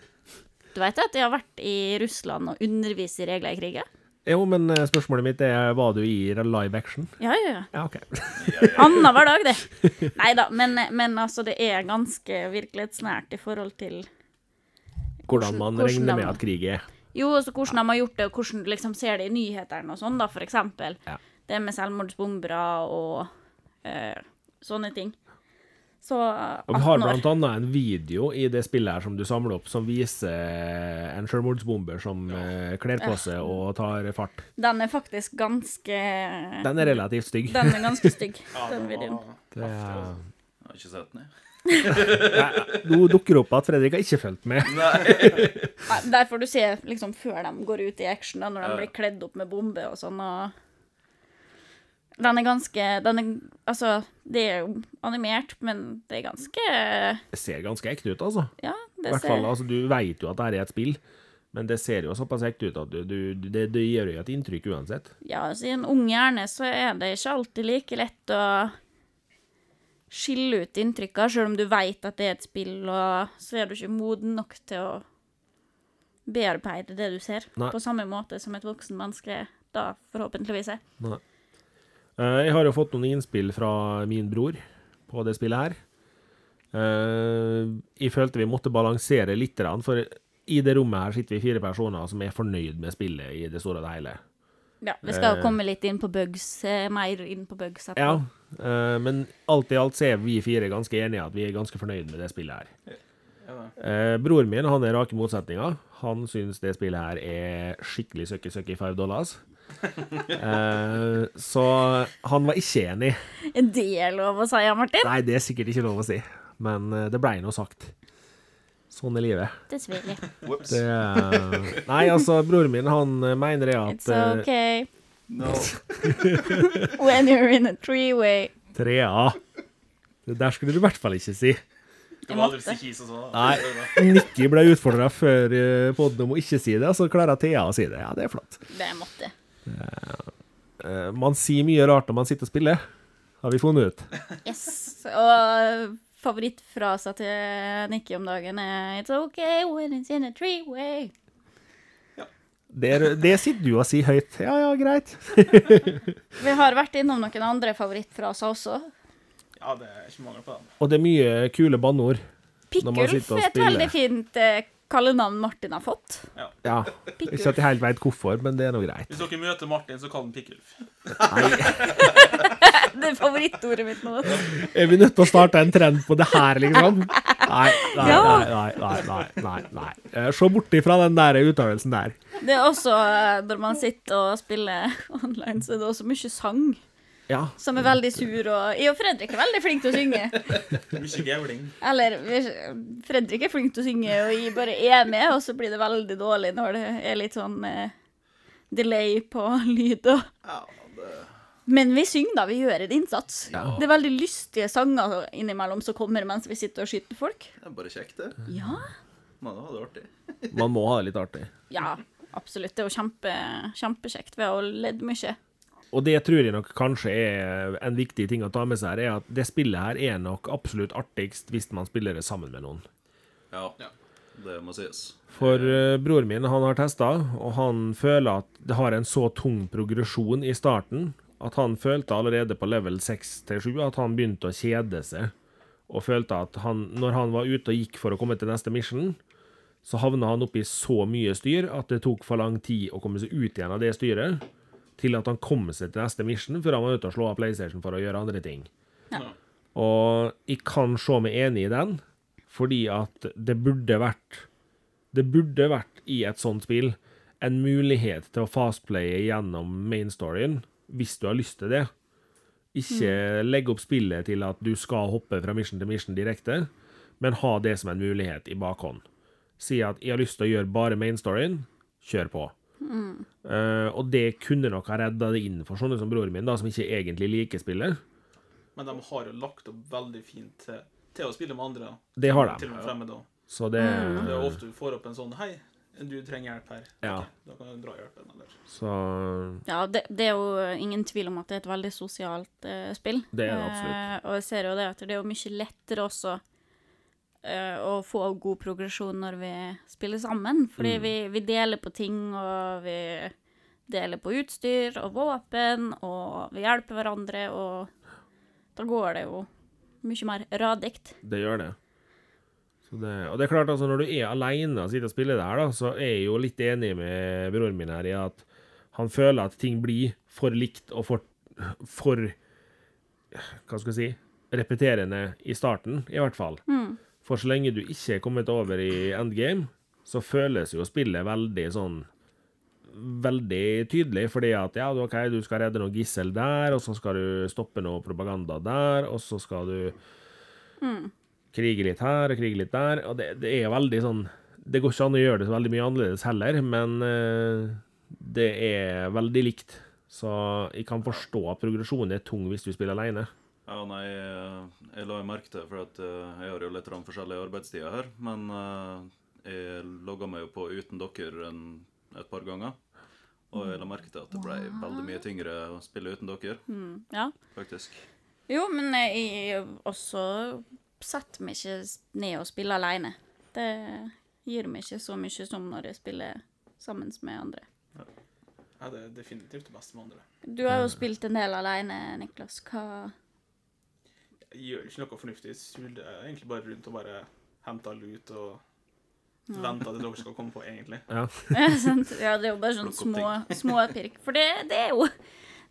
Du vet at jeg har vært i Russland og undervist i regler i krigen? Jo, men eh, spørsmålet mitt er, var du i live action? Ja, ja, ja. Ja, OK. Annenhver dag, det. Nei da, men, men altså, det er ganske virkelighetsnært i forhold til Hvordan man hvordan regner med at krig er. Jo, altså hvordan de har gjort det, og hvordan du liksom ser det i nyhetene og sånn, da, for eksempel. Ja. Det med selvmordsbombere og eh, sånne ting. Så Og vi har blant annet en video i det spillet her som du samler opp, som viser en selvmordsbomber som ja. kler på seg og tar fart. Den er faktisk ganske Den er relativt stygg. Den er ganske stygg, Ja, den videoen. Det er... Jeg har ikke sett den, jeg. Nå dukker det opp at Fredrik har ikke fulgt med. Nei, Der får du se liksom før de går ut i action, da, når de blir kledd opp med bombe og sånn. og Den er ganske den er, Altså, det er jo animert, men det er ganske Det ser ganske ekte ut, altså. Ja, I det hvert fall, ser altså, Du vet jo at det er et spill, Men det ser jo såpass ekte ut at du, du, det, det gjør jo et inntrykk uansett. Ja, altså, i en ung hjerne så er det ikke alltid like lett å skille ut inntrykka, selv om du veit at det er et spill, og så er du ikke moden nok til å bearbeide det du ser, Nei. på samme måte som et voksen menneske da forhåpentligvis er. Nei. Eh, Jeg har jo fått noen innspill fra min bror på det spillet her. Eh, Jeg følte vi måtte balansere litt, for i det rommet her sitter vi fire personer som er fornøyd med spillet i det store og det hele. Ja, vi skal jo komme litt inn på bugs, eh, mer inn på bugs etterpå. Ja, eh, men alt i alt så er vi fire ganske enige at vi er ganske fornøyd med det spillet her. Eh, Bror min han er rake motsetninger. Han syns det spillet her er skikkelig søkki søkki five dollars. Eh, så han var ikke enig. Er det lov å si, ja, Martin? Nei, det er sikkert ikke lov å si, men eh, det blei nå sagt. Sånn er livet. Dessverre. Det, eh, nei, altså, broren min han eh, mener det It's at eh, okay No. when you're in a three-way. trea Det der skulle du i hvert fall ikke si. Du må aldri si kis og sånn. Nei. Nikki ble utfordra før podden poden om å ikke si det, og så klarer Thea å si det. Ja, det er flott. Det er Eh, man sier mye rart når man sitter og spiller, har vi funnet ut. Yes. Og favorittfrasa til Nikki om dagen er It's okay when it's in a three-way. Det, det sitter du og sier høyt. Ja, ja, greit. Vi har vært innom noen andre favorittfraser også. Ja, det er ikke mangel på den. Og det er mye kule banneord. Pikkulf er et veldig fint eh, kallenavn Martin har fått. Ja. Ikke at jeg helt veit hvorfor, men det er nå greit. Hvis dere møter Martin, så kall han Pikkulf. Det er favorittordet mitt nå. er vi nødt til å starte en trend på det her, liksom? Nei, nei, Ja. nei, nei, nei, nei, nei, nei. Eh, Se bort ifra den der utøvelsen der. Det er også eh, når man sitter og spiller online, så er det også mye sang. Ja. Som er veldig sur, og Jeg og Fredrik er veldig flink til å synge. Mye gauling. Eller Fredrik er flink til å synge, og jeg bare er med, og så blir det veldig dårlig når det er litt sånn eh, delay på lyd og Ja, det Men vi synger, da. Vi gjør en innsats. Ja. Det er veldig lystige sanger innimellom som kommer mens vi sitter og skyter folk. Det er bare kjekt, det. Ja. Man har det artig. Man må ha det litt artig. Ja, absolutt. Det er jo kjempe, kjempekjekt. Vi har jo ledd mye. Og det tror jeg nok kanskje er en viktig ting å ta med seg her, er at det spillet her er nok absolutt artigst hvis man spiller det sammen med noen. Ja, Ja. det må sies. For uh, bror min han har testa, og han føler at det har en så tung progresjon i starten at han følte allerede på level 6-7 at han begynte å kjede seg. Og følte at han, når han var ute og gikk for å komme til neste mission, så havna han oppi så mye styr at det tok for lang tid å komme seg ut igjen av det styret, til at han kom seg til neste mission før han var ute og slå av PlayStation for å gjøre andre ting. Ja. Og jeg kan se meg enig i den, fordi at det burde vært Det burde vært i et sånt spill en mulighet til å fastplaye gjennom mainstoryen, hvis du har lyst til det. Ikke legge opp spillet til at du skal hoppe fra mission til mission direkte, men ha det som en mulighet i bakhånd. Si at 'jeg har lyst til å gjøre bare mainstoryen', kjør på. Eh, og det kunne nok ha redda det inn for sånne som broren min, da, som ikke egentlig liker spillet. Men de har jo lagt opp veldig fint til, til å spille med andre. Det har de. Til og med fremmede. Så det Det er ofte du får opp en sånn Hei, du trenger hjelp her. Ja. Okay, da kan du dra hjelpen. Eller. Så Ja, det, det er jo ingen tvil om at det er et veldig sosialt eh, spill. Det er det absolutt. Eh, og jeg ser jo det at det er jo mye lettere også eh, å få god progresjon når vi spiller sammen. Fordi Mm. vi, vi deler på ting, og vi deler på utstyr og våpen, og vi hjelper hverandre, og da går det jo mye mer radikt. det gjør det. Så det. Og det er klart, altså, når du er aleine og sitter og spiller det her, da, så er jeg jo litt enig med broren min her i at han føler at ting blir for likt og for, for Hva skal jeg si repeterende i starten, i hvert fall. For så lenge du ikke er kommet over i endgame, så føles jo spillet veldig sånn Veldig tydelig, fordi at ja, OK, du skal redde noe gissel der, og så skal du stoppe noe propaganda der, og så skal du krige litt her og krige litt der. Og det, det er veldig sånn Det går ikke an å gjøre det så veldig mye annerledes heller, men uh, det er veldig likt. Så jeg kan forstå at progresjonen er tung hvis du spiller alene. Ja, nei, eh, jeg la jo merke til, for at eh, jeg har jo litt forskjellige arbeidstider her, men eh, jeg logga meg jo på uten dere en, et par ganger. Og jeg la merke til at det ble veldig mye tyngre å spille uten dere, Mm, ja. faktisk. Jo, men jeg også setter meg ikke ned og spiller alene. Det gir meg ikke så mye som når jeg spiller sammen med andre. Ja, det er definitivt det beste med andre. Du har jo spilt en del alene, Niklas. Hva Jeg gjør ikke noe fornuftig. Suler egentlig bare rundt og bare henter lut og venter til dere skal komme på, egentlig. Ja. Ja. Ja, det er jo bare sånn små, små pirk. For det, det er jo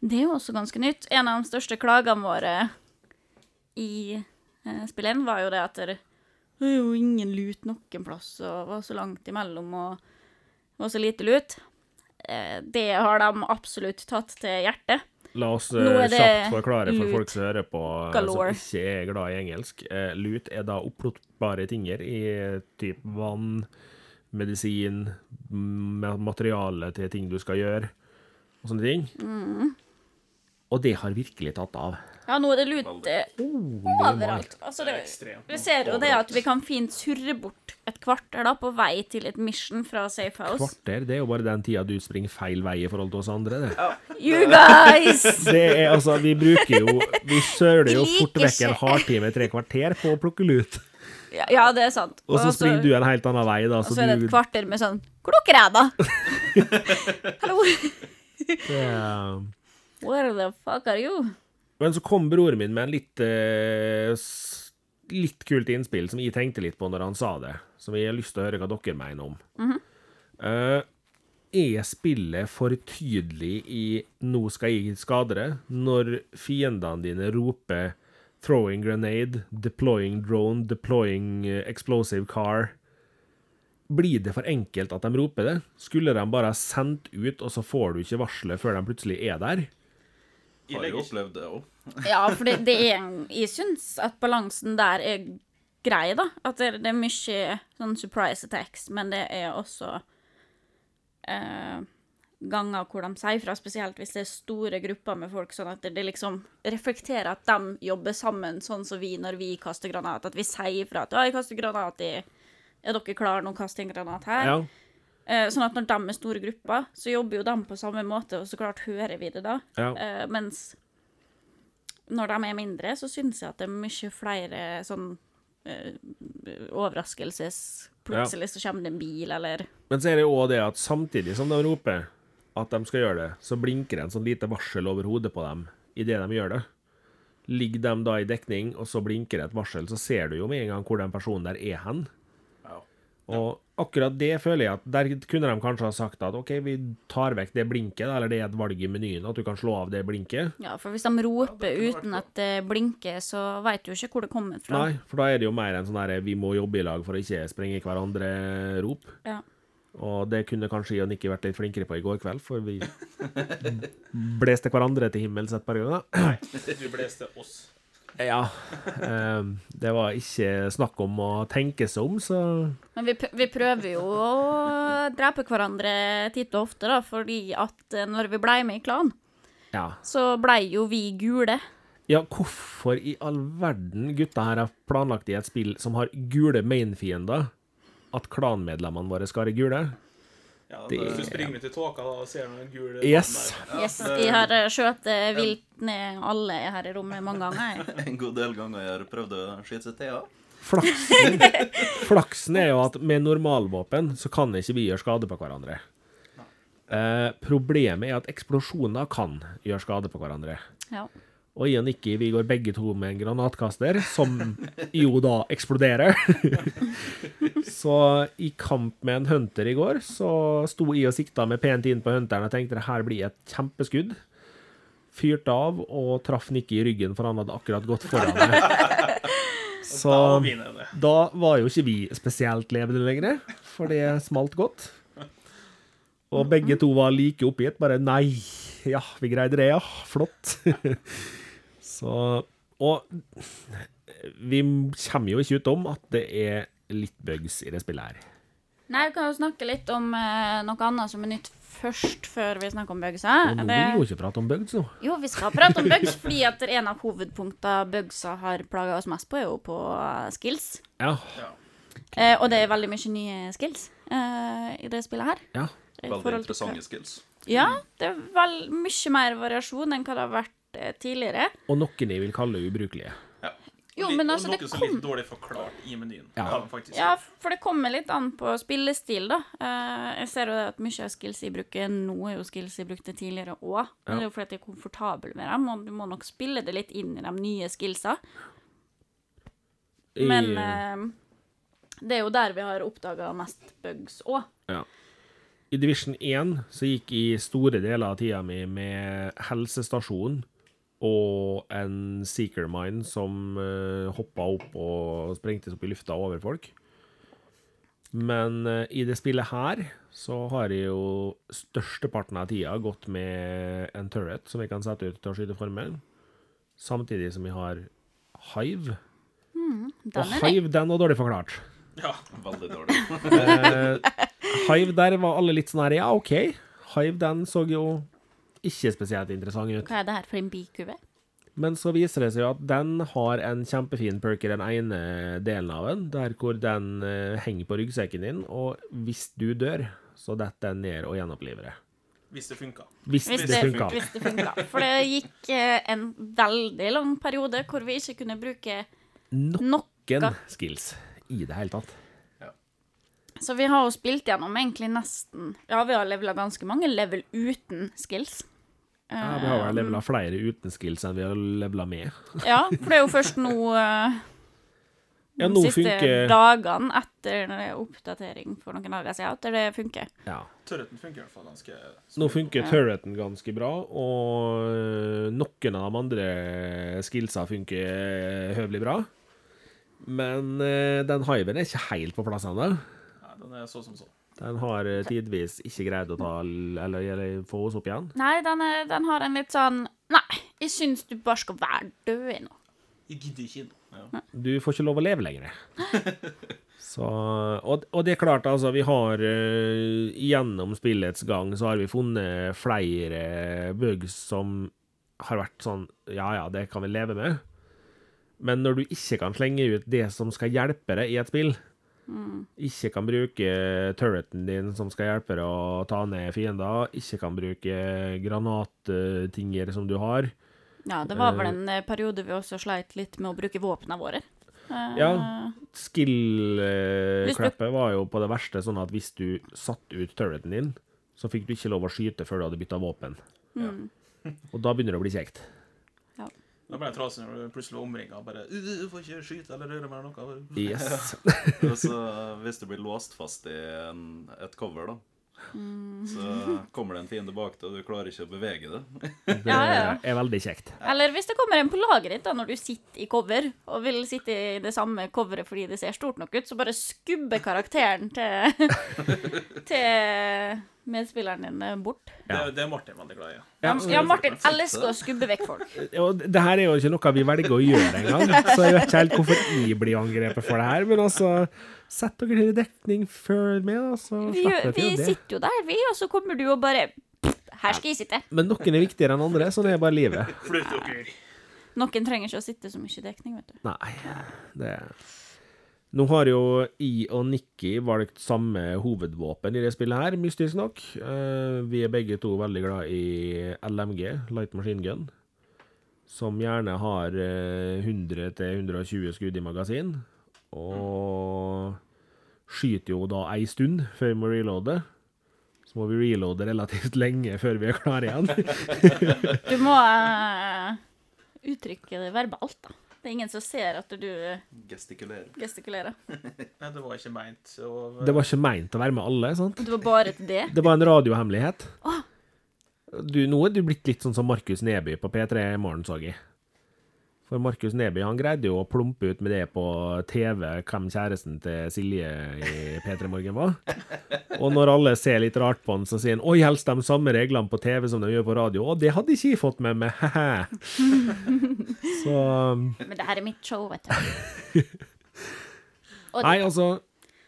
Det er jo også ganske nytt. En av de største klagene våre i eh, spill 1 var jo det at det er jo ingen lut noen plass, og var så langt imellom, og var så lite lut. Eh, det har de absolutt tatt til hjertet. La oss eh, kjapt forklare for folk som hører på, eh, galore. som ikke er glad i engelsk. Eh, lut er da oppblåsbare tinger i typ vann, medisin, materiale til ting du skal gjøre, og sånne ting. Mm. Og det har virkelig tatt av. Ja, nå er det lut Holy moly. overalt. Altså, Det vi ser jo det at vi kan fint surre bort et kvarter da, på vei til et mission fra Safe House. Kvarter, det er jo bare den tida du springer feil vei i forhold til oss andre, det. You guys! Det er altså, vi bruker jo Vi søler jo fort vekk en halvtime, tre kvarter på å plukke lut. Ja, ja, det er sant. Og så springer du en helt annen vei, da. Og Så så er det et kvarter med sånn Hvor dere er, da? Hallo? det er- Where the fuck are you? Men så kom broren min med en litt eh, litt kult innspill som jeg tenkte litt på når han sa det, som jeg har lyst til å høre hva dere mener om. Eh, er spillet for tydelig i 'nå skal jeg skade det', når fiendene dine roper 'throwing grenade', 'deploying drone', 'deploying eh, explosive car'? Blir det for enkelt at de roper det? Skulle de bare ha sendt ut, og så får du ikke varselet før de plutselig er der? Jeg Har jo opplevd det òg. Ja, for det, det er Jeg syns at balansen der er grei, da. At det, det er mye sånn surprise attacks, men det er også eh, ganger hvor de sier fra, spesielt hvis det er store grupper med folk, sånn at det, det liksom reflekterer at de jobber sammen, sånn som vi når vi kaster granat. At vi sier fra at 'ja, jeg kaster granat i Er dere klare nå? Kaste en granat her? Ja. Eh, sånn at når de er store grupper, så jobber jo de på samme måte, og så klart hører vi det da. Ja. Eh, mens når de er mindre, så syns jeg at det er mye flere sånn eh, overraskelses Plutselig så kommer det en bil, eller Men så er det jo også det at samtidig som de roper at de skal gjøre det, så blinker det en sånn lite varsel over hodet på dem idet de gjør det. Ligger de da i dekning, og så blinker det et varsel, så ser du jo med en gang hvor den personen der er hen. Ja. Og akkurat det føler jeg at der kunne de kanskje ha sagt at OK, vi tar vekk det blinket, eller det er et valg i menyen, at du kan slå av det blinket. Ja, for hvis de roper uten at det blinker, så veit du jo ikke hvor det kommer fra. Nei, for da er det jo mer en sånn derre vi må jobbe i lag for å ikke sprenge hverandre-rop. Ja. Og det kunne kanskje jeg og Nikki vært litt flinkere på i går kveld, for vi bleste hverandre til himmels et par ganger. Du bleste oss. Ja. Um, det var ikke snakk om å tenke seg om, så Men vi, vi prøver jo å drepe hverandre titt og ofte, da, fordi at eh, når vi blei med i klan, ja. så blei jo vi gule. Ja, hvorfor i all verden gutta her har planlagt i et spill som har gule mainfiender, at klanmedlemmene våre skal være gule? Ja, Det- Hvis du springer ut i tåka da, og ser noen gule Yes. mann. Yes, jeg har eh, skjøt eh, vilt ned alle her i rommet mange ganger. En god del ganger jeg har prøvd å skyte seg til. Ja. Flaksen, flaksen er jo at med normalvåpen så kan ikke vi gjøre skade på hverandre. Eh, problemet er at eksplosjoner kan gjøre skade på hverandre. Ja. Og og Nikki vi går begge to med en granatkaster, som jo da eksploderer. så i kamp med en hunter i går, så sto jeg og sikta med pent inn på hunteren og tenkte det her blir et kjempeskudd. Fyrte av og traff Nikki i ryggen, for han hadde akkurat gått foran meg. Så da var jo ikke vi spesielt levende lenger, for det smalt godt. Og begge to var like oppgitt. Bare nei, ja, vi greide det, ja. Flott. Så Og vi kommer jo ikke utom at det er litt bugs i det spillet her. Nei, vi kan jo snakke litt om eh, noe annet som er nytt først, før vi snakker om bugsa. Og nå Det- vil vi jo ikke prate om bugs nå. Jo, vi skal prate om bugs, fordi at en av hovedpunktene bugsa har plaga oss mest på, er jo på eh, skills. Ja. Eh, og det er veldig mye nye skills eh, i det spillet her. Ja. Veldig interessante skills. Ja, det er vel mye mer variasjon enn hva det har vært eh, tidligere. Og noen jeg vil kalle ubrukelige. Jo, men og altså, det Noe som er kom litt dårlig forklart i menyen. Ja. Ja, for det kommer litt an på spillestil, da. Eh, jeg ser jo det at mye av skills jeg bruker nå, er jo skills jeg brukte tidligere òg. Men Ja. det er jo fordi jeg er komfortabel med dem, og du må nok spille det litt inn i de nye skillsa. I- Men eh, det er jo der vi har oppdaga mest bugs òg. Ja. I Division 1 så gikk jeg store deler av tida mi med helsestasjon og en Seeker Mine som uh, hoppa opp og sprengtes opp i lufta over folk. Men uh, i det spillet her så har jeg jo størsteparten av tida gått med en turret som jeg kan sette ut til å skyte formelen, samtidig som jeg har Hive. Mm, Og. Hive, den var dårlig forklart. Ja. Veldig dårlig. uh, Hive der var alle litt sånn her, ja, OK. Hive den så jo ikke spesielt interessant ut. Hva er det her for en bikube? Men så viser det seg jo at den har en kjempefin perk i den ene delen av den, der hvor den eh, henger på ryggsekken din, og hvis du dør, så detter den ned og gjenoppliver det. Hvis det funka. Hvis, Hvis det, det, funka. hvis det funka. For det gikk eh, en veldig lang periode hvor vi ikke kunne bruke Noen noe. skills i det hele tatt. Så vi har jo spilt gjennom egentlig nesten Ja, vi har levela ganske mange level uten skills. Ja, vi har vel levela flere uten skills enn vi har levela med. Ja, for det er jo først nå uh, Ja, nå siste funker dagene etter er oppdatering for noen dager siden at det funker. ja. Turreten funker i hvert fall ganske Nå funker turreten ganske bra, og noen av de andre skillsa funker høvelig bra. Men uh, den hiven er ikke helt på plass ennå. Nei, den er så som så. Den har øh, tidvis ikke greid å ta eller, eller få oss opp igjen. Nei, den, er, den har en litt sånn Nei, jeg syns du bare skal være død nå. Jeg gidder ikke nå. Ja. Du får ikke lov å leve lenger. Så, og, og det er klart, altså, vi har uh, Gjennom spillets gang så har vi funnet flere bugs som har vært sånn Ja ja, det kan vi leve med. Men når du ikke kan slenge ut det som skal hjelpe deg i et spill, ikke kan bruke turreten din som skal hjelpe deg å ta ned fiender, ikke kan bruke granattinger som du har Ja, det var vel en eh, periode vi også sleit litt med å bruke våpnene våre. Eh, Ja. Skill-klappet var jo på det verste sånn at hvis du satte ut turreten din, så fikk du ikke lov å skyte før du hadde bytta våpen. Og da begynner det å bli kjekt. Da ble jeg trasig når du plutselig var omringa. Bare «Uh, Du får ikke skyte eller røre med noe. Yes. Og så hvis du blir låst fast i en, et cover, da, så kommer det en fiende bak deg, og du klarer ikke å bevege det. Det er veldig kjekt. Eller hvis det kommer en på laget ditt da, når du sitter i cover, og vil sitte i det samme coveret fordi det ser stort nok ut, så bare skubber karakteren til, til medspilleren din dine bort. Det, det er Martin veldig glad i. Ja, ja Martin elsker å skubbe vekk folk. Og det her er jo ikke noe vi velger å gjøre engang, så jeg vet ikke helt hvorfor jeg blir angrepet for det her. Men altså, sett dere i dekning før meg, da, så Vi, slipper vi til det. sitter jo der, vi, og så kommer du og bare Her skal jeg sitte. Men noen er viktigere enn andre, sånn er bare livet. Flytt dere! Noen trenger ikke å sitte så mye i dekning, vet du. Nei, det Nå har jo I og Nikki valgt samme hovedvåpen i det spillet her, mystisk nok. Eh, vi er begge to veldig glad i LMG, Light Machine Gun, som gjerne har eh, 100-120 skudd i magasin, og skyter jo da ei stund før vi må reloade. Så må vi reloade relativt lenge før vi er klare igjen. Du må uh, uttrykke det verbalt, da. Det er ingen som ser at du gestikulerer. Gestikulerer. Nei, det var ikke meint. å Det var ikke meint å være med alle, sant? Det var bare til det. Det var en radiohemmelighet. Du, nå er du blitt litt sånn som Markus Neby på P3 i morgen, så jeg. For Markus Neby han greide jo å plumpe ut med det på TV hvem kjæresten til Silje i P3 Morgen var. Og når alle ser litt rart på han, så sier han 'Oi, helst de samme reglene på TV som de gjør på radio'. Og det hadde ikke jeg fått med meg, he-he. Så Men det her er mitt show, vet du. Nei, altså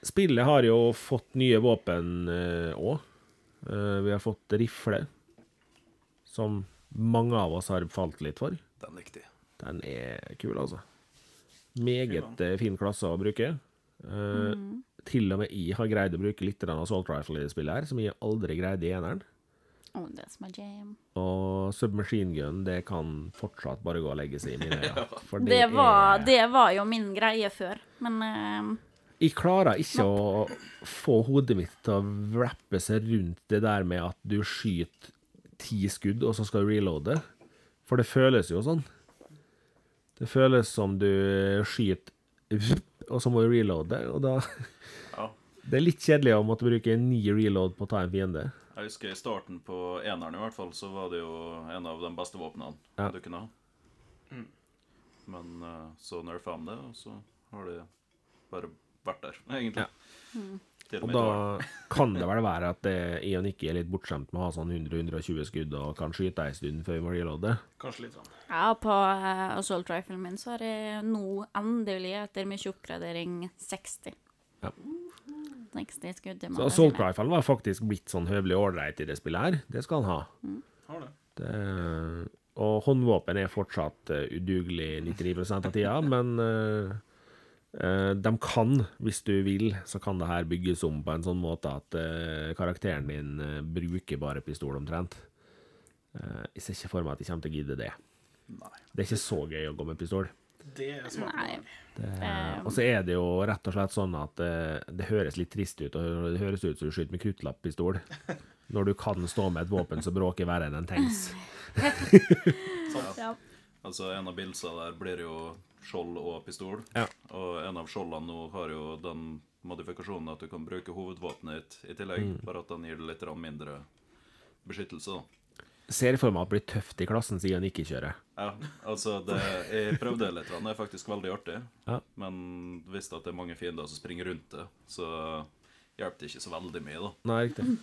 Spillet har jo fått nye våpen òg. vi har fått rifle, som mange av oss har falt litt for. Den likte jeg. Den er kul, altså. Meget eh, fin klasse å bruke. Eh, Til og med jeg har greid å bruke litt av assault rifle i det spillet, her, som jeg aldri greide i eneren. Oh, that's my jam. Og submachine gun, det kan fortsatt bare gå og legge seg i mine øyne. For Det var, er- det var jo min greie før, men uh... Jeg klarer ikke å få hodet mitt til å wrappe seg rundt det der med at du skyter ti skudd, og så skal du reloade. For det føles jo sånn. Det føles som du skyter og så må du reloade, og da Ja. Det er litt kjedelig å måtte bruke ni reload på å ta en fiende. Jeg husker i starten på eneren i hvert fall, så var det jo en av de beste våpnene Ja. du kunne ha. Men eh, så nerfa de det, og så har det bare vært der, egentlig. Ja. Og og da kan det vel være at det, jeg og Nikki er litt bortskjemt med å ha sånn 100-120 skudd og kan skyte ei stund før vi må reloade. Kanskje litt sånn. ja, på uh, assault riflen min så har jeg nå endelig, etter mye oppgradering, 60. Ja. 60 skudd Så assault riflen var faktisk blitt sånn høvelig ålreit i det spillet her. Det skal han ha. Har det. Det, og håndvåpen er fortsatt eh, udugelig 99 av tida, men eh, de kan, hvis du vil, så kan det her bygges om på en sånn måte at eh, karakteren din eh, bruker bare pistol omtrent. Eh, jeg ser ikke for meg at jeg kommer til å gidde det. Nei. Det er ikke så gøy å gå med pistol. Det er smart. Nei. Det, og så er det jo rett og slett sånn at eh, det høres litt trist ut, og det høres ut som du skyter med kruttlappistol. Når du kan stå med et våpen som bråker verre enn en tanks. Ja. Altså, en av bilsa der blir jo skjold og pistol. Ja. Og en av skjoldene nå har jo den modifikasjonen at du kan bruke hovedvåpenet ditt i tillegg, Mm. bare at den gir det litt mindre beskyttelse. da. Ser for meg at blir tøft i klassen siden han ikke kjører. Ja, altså det, Jeg prøvde litt, det er faktisk veldig artig. Ja. Men visste at det er mange fiender som springer rundt det, så hjelper det ikke så veldig mye, da. Nei, riktig.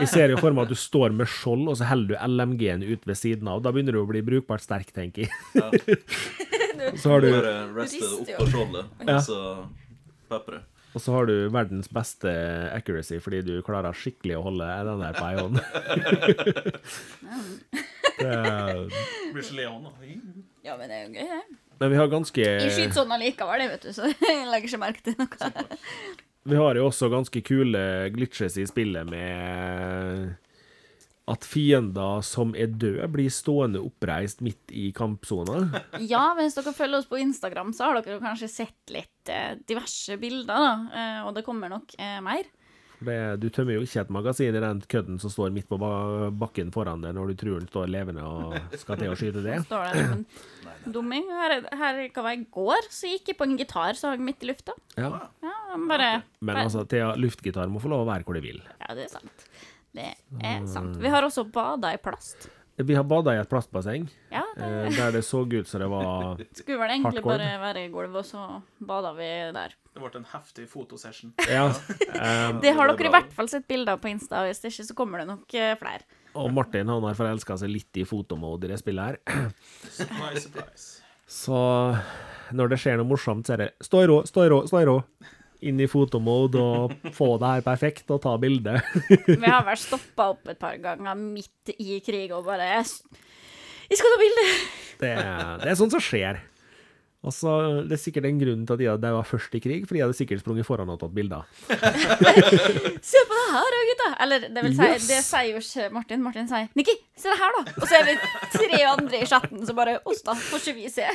Jeg ser jo for meg at du står med skjold, og så holder du LMG-en ut ved siden av. Da begynner du å bli brukbart sterk, tenker jeg. Ja. Så har du, Bare reste det rister oppå skjoldet, Ja. og så pepre. og så har du verdens beste accuracy, fordi du klarer skikkelig å holde den der på ei hånd. Blir gelé hånd, ja, men det er jo gøy, det. Men vi har ganske Jeg skyter sånn allikevel, det, vet du, så jeg legger ikke merke til noe. Vi har jo også ganske kule glitches i spillet med at fiender som er døde, blir stående oppreist midt i kampsona. Ja, hvis dere følger oss på Instagram, så har dere kanskje sett litt eh, diverse bilder, da. Eh, og det kommer nok eh, mer. Det, du tømmer jo ikke et magasin i den kødden som står midt på bakken foran deg når du tror den står levende og skal til å skyte det. Står der som en dumming. Her, her hva var det, i går så gikk jeg på en gitar som hang midt i lufta. Ja. Ja, bare Men altså, Thea, luftgitar må få lov å være hvor de vil. Ja, det er sant. Det er sant. Vi har også bada i plast. Vi har bada i et plastbasseng Ja, det eh, der det så ut som det var skulle vel egentlig hardcore. bare være i gulvet, og så bada vi der. Det ble en heftig fotosession. Ja. um, Det har det er dere i hvert fall sett bilder av på Insta, og hvis det ikke så kommer det nok eh, flere. og Martin han har forelska seg litt i fotomode i det spillet her. Surprise, surprise. Så når det skjer noe morsomt, så er det stå i ro, stå i ro, stå i rå. Inn i fotomode og få det her perfekt og ta bilde. Vi har vel stoppa opp et par ganger midt i krig og bare Jeg jeg skal ta bilde! Det, det er sånt som skjer. Og så Det er sikkert en grunn til at de var først i krig, for de hadde sikkert sprunget foran og tatt bilder. Se på det her, gutta! Eller det vil si, Yes. det sier jo ikke Martin. Martin sier 'Nikki, se det her, da!' Og så er vi tre andre i chatten som bare 'Oss, da, får ikke vi se'?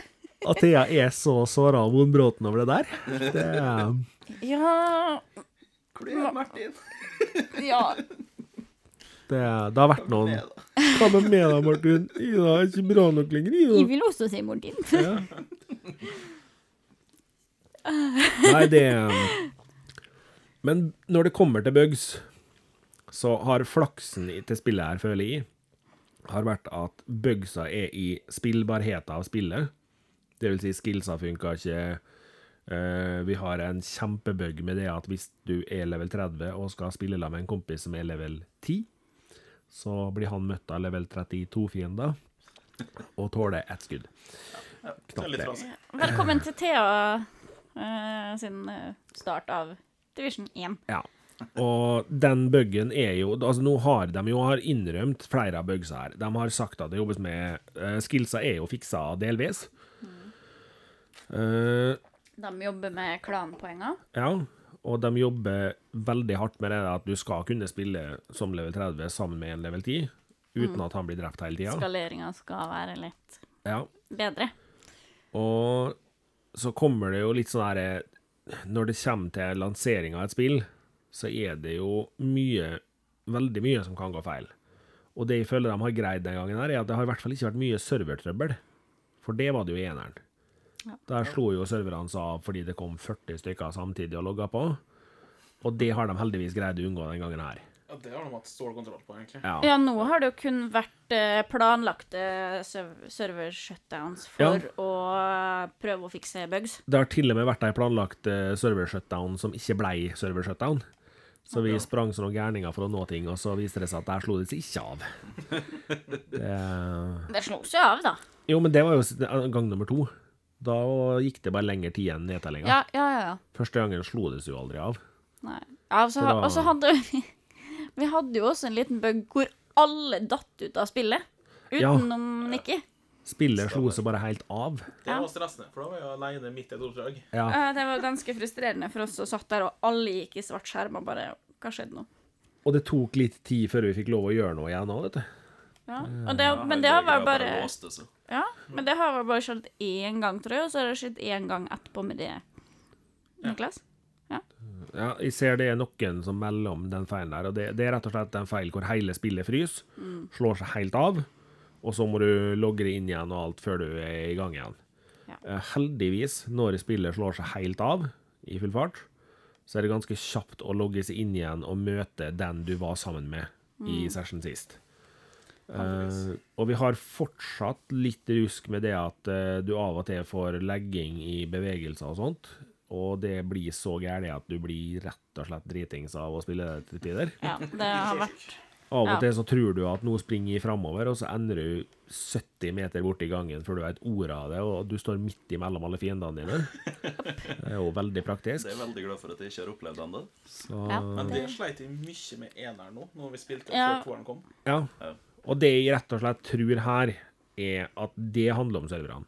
At Thea er så såra og vonbråten over det der, det er Ja Hvor er Martin? Ja. Det, det har vært noen Hva med meg da, Martin? Ida er ikke bra nok lenger, Jeg Ida. vil også si Martin. Ja. Nei, det Men når det kommer til bugs, så har flaksen til spillet her, føler jeg, har vært at bugsa er i spillbarheten av spillet. Det vil si, skillsa funka ikke. Uh, vi har en kjempebug med det at hvis du er level 30 og skal spille sammen med en kompis som er level 10, så blir han møtt av level 32-fiender og tåler ett skudd. Ja, Knapt det. Velkommen til Thea uh, sin eh, start av Division 1. Ja. Og den buggen er jo Altså, nå har de jo har innrømt flere av bugsa her. De har sagt at det jobbes med uh, Skillsa er jo fiksa delvis. Eh, De jobber med klanpoenger. Ja, og de jobber veldig hardt med det at du skal kunne spille som level 30 sammen med en level 10, uten at han blir drept hele tida. Skaleringa skal være litt Ja. bedre. Og så kommer det jo litt sånn herre Når det kommer til lansering av et spill, så er det jo mye Veldig mye som kan gå feil. Og det jeg føler de har greid den gangen, her er at det har i hvert fall ikke vært mye servertrøbbel. For det var det jo i eneren. Ja. Der slo jo serverne seg av fordi det kom 40 stykker samtidig og logga på. Og det har de heldigvis greid å unngå den gangen her. Ja, det har de hatt stålkontroll på, egentlig. Ja. Ja, nå har det jo kun vært eh, planlagte server-shutdowns for å prøve å fikse bugs. Det har til og med vært ei planlagt eh, server-shutdown som ikke blei server-shutdown. Så vi sprang som noen gærninger for å nå ting, og så viste det seg at der slo det seg ikke av. Det... Det slo seg av, da. Jo, men det var jo gang nummer to. Da gikk det bare lengre tid enn nedtellinga. Ja, ja, ja. ja. Første gangen slo det seg jo aldri av. Nei. Ja, og så- da- og så hadde vi Vi hadde jo også en liten bug hvor alle datt ut av spillet. Ja. Utenom Nikki. Spillet slo seg bare helt av. Det var stressende, for da var jeg alene midt i et oppdrag. Ja. Det var ganske frustrerende for oss som satt der, og alle gikk i svart skjerm og bare Hva skjedde nå? Og det tok litt tid før vi fikk lov å gjøre noe igjen òg, vet du. Ja. Og det, men det var bare seg. Ja, men det har bare skjedd én gang, tror jeg, og så har det skjedd én gang etterpå med det. Niklas? Ja, jeg ser det er noen som melder om den feilen der, og det, det er rett og slett en feil hvor hele spillet fryser, slår seg helt av, og så må du logge det inn igjen og alt før du er i gang igjen. Ja. Eh, Heldigvis, når spillet slår seg helt av i full fart, så er det ganske kjapt å logge seg inn igjen og møte den du var sammen med i session sist. Eh, og vi har fortsatt litt rusk med det at uh, du av og til får legging i bevegelser og sånt. Og det blir så gærent at du blir rett og slett dritings av å spille det til tider. Ja, det har vært Av og Ja. til så tror du at nå springer jeg framover, og så ender du 70 meter borti gangen før du vet ordet av det, og du står midt imellom alle fiendene dine. Det er jo veldig praktisk. Det er veldig glad for at jeg ikke har opplevd ennå. Så, Ja. Men det sleit jeg mye med eneren nå, når vi spilte Ja. før toeren kom. ja. Ja. Og det jeg rett og slett tror her, er at det handler om serverne.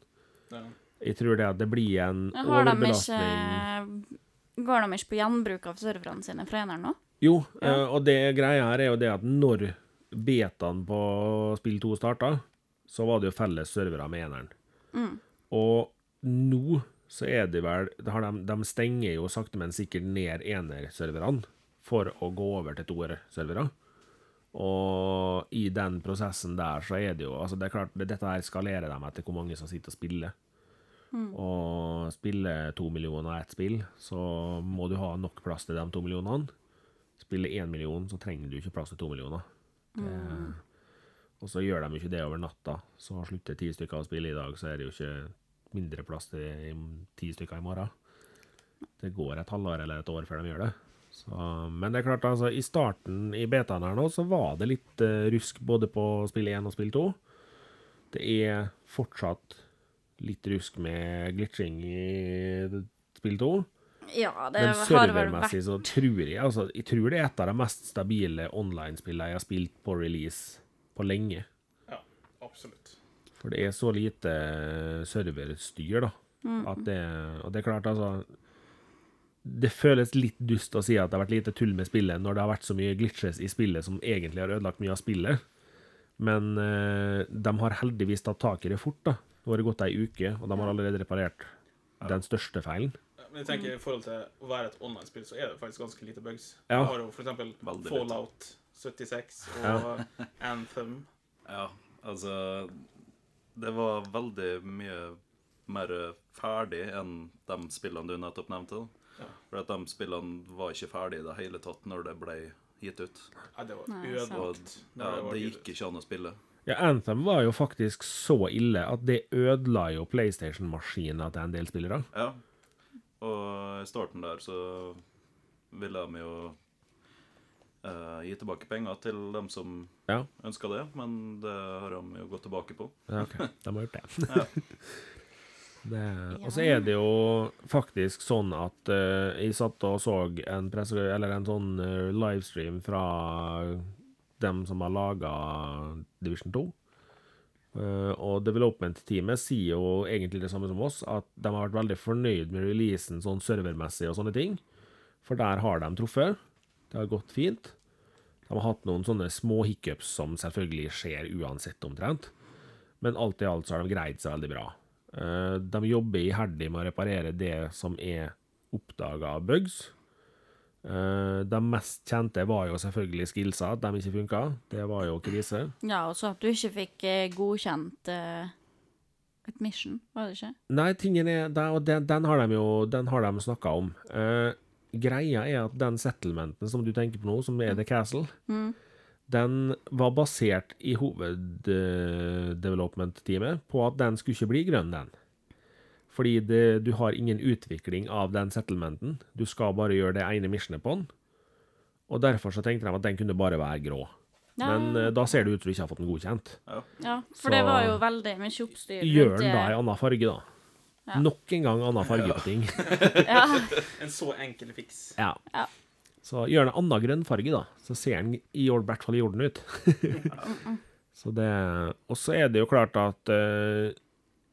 Ja. Jeg tror det at det blir en Har overbelastning ikke Går de ikke på gjenbruk av serverne sine fra eneren nå? Jo, ja. og det greia her er jo det at når betaen på spill 2 starta, så var det jo felles servere med eneren. Mm. Og nå så er det vel har de, de stenger jo sakte, men sikkert ned enerserverne for å gå over til toerservere. Og i den prosessen der så er det jo Altså, det er klart, dette her skalerer dem etter hvor mange som sitter og spiller. Og spiller to millioner av ett spill, så må du ha nok plass til de to millionene. Spiller én million, så trenger du ikke plass til to millioner. Det, Og så gjør de ikke det over natta. Så slutter ti stykker å spille i dag, så er det jo ikke mindre plass til ti stykker i morgen. Det går et halvår eller et år før de gjør det. Så, men det er klart, altså, i starten i betaen her nå, så var det litt uh, rusk både på spill 1 og spill 2. Det er fortsatt litt rusk med glitching i spill 2. Ja, det Men servermessig så tror jeg altså, Jeg tror det er et av de mest stabile online-spillene jeg har spilt på release på lenge. ja, absolutt. For det er så lite serverstyr, da. At det, og det er klart, altså Det føles litt dust å si at det har vært lite tull med spillet når det har vært så mye glitches i spillet som egentlig har ødelagt mye av spillet. Men eh, de har heldigvis tatt tak i det fort. da. Nå har det gått ei uke, og de har allerede reparert den største feilen. Men jeg tenker i forhold til å være et online-spill, så er det faktisk ganske lite bugs. Ja. Du har jo for eksempel Fallout 76 og Anthem. Ja, altså Det var veldig mye mer ferdig enn de spillene du nettopp nevnte. da. For at de spillene var ikke ferdige i det hele tatt når det ble gitt ut. Ja, det var Nei, ødelagt. ja, det gikk ikke an å spille. Ja, Anthem var jo faktisk så ille at det ødela jo PlayStation-maskina til en del spillere. Ja. Og i starten der så ville de jo eh, gi tilbake penger til dem som Ja, ønska det, men det har de jo gått tilbake på. ja ok. De har gjort det. Ja. Det og så er det jo faktisk sånn at uh, jeg satt og så en, presse, eller en sånn uh, livestream fra dem som har laga Division 2. Uh, og development-teamet sier jo egentlig det samme som oss, at de har vært veldig fornøyd med releasen sånn servermessig og sånne ting. For der har de truffet. Det har gått fint. De har hatt noen sånne små hiccups som selvfølgelig skjer uansett, omtrent. Men alt i alt så har de greid seg veldig bra. Eh, de jobber iherdig med å reparere det som er oppdaga bugs. Eh, de mest kjente var jo selvfølgelig skillsa, at de ikke funka. Det var jo krise. Ja, og så at du ikke fikk eh, godkjent et mission, var det ikke? Nei, tingen er Og den, den har de jo Den har de snakka om. Greia er at den settlementen som du tenker på nå, som er The Castle, den var basert i hoveddevelopment-teamet på at den skulle ikke bli grønn, den. Fordi det, du har ingen utvikling av den settlementen. Du skal bare gjøre det ene missionet på den. Og derfor så tenkte de at den kunne bare være grå. Ja. Men uh, da ser det ut til du ikke har fått den godkjent. Ja, for Så- det var jo veldig mye oppstyr. Gjør den da i annen farge, da. Ja. Nok en gang annen farge på ting. Ja. En så enkel fiks. Ja. Så gjør den annen grønnfarge, da. Så ser den i hvert fall i orden ut. så det Og så er det jo klart at uh,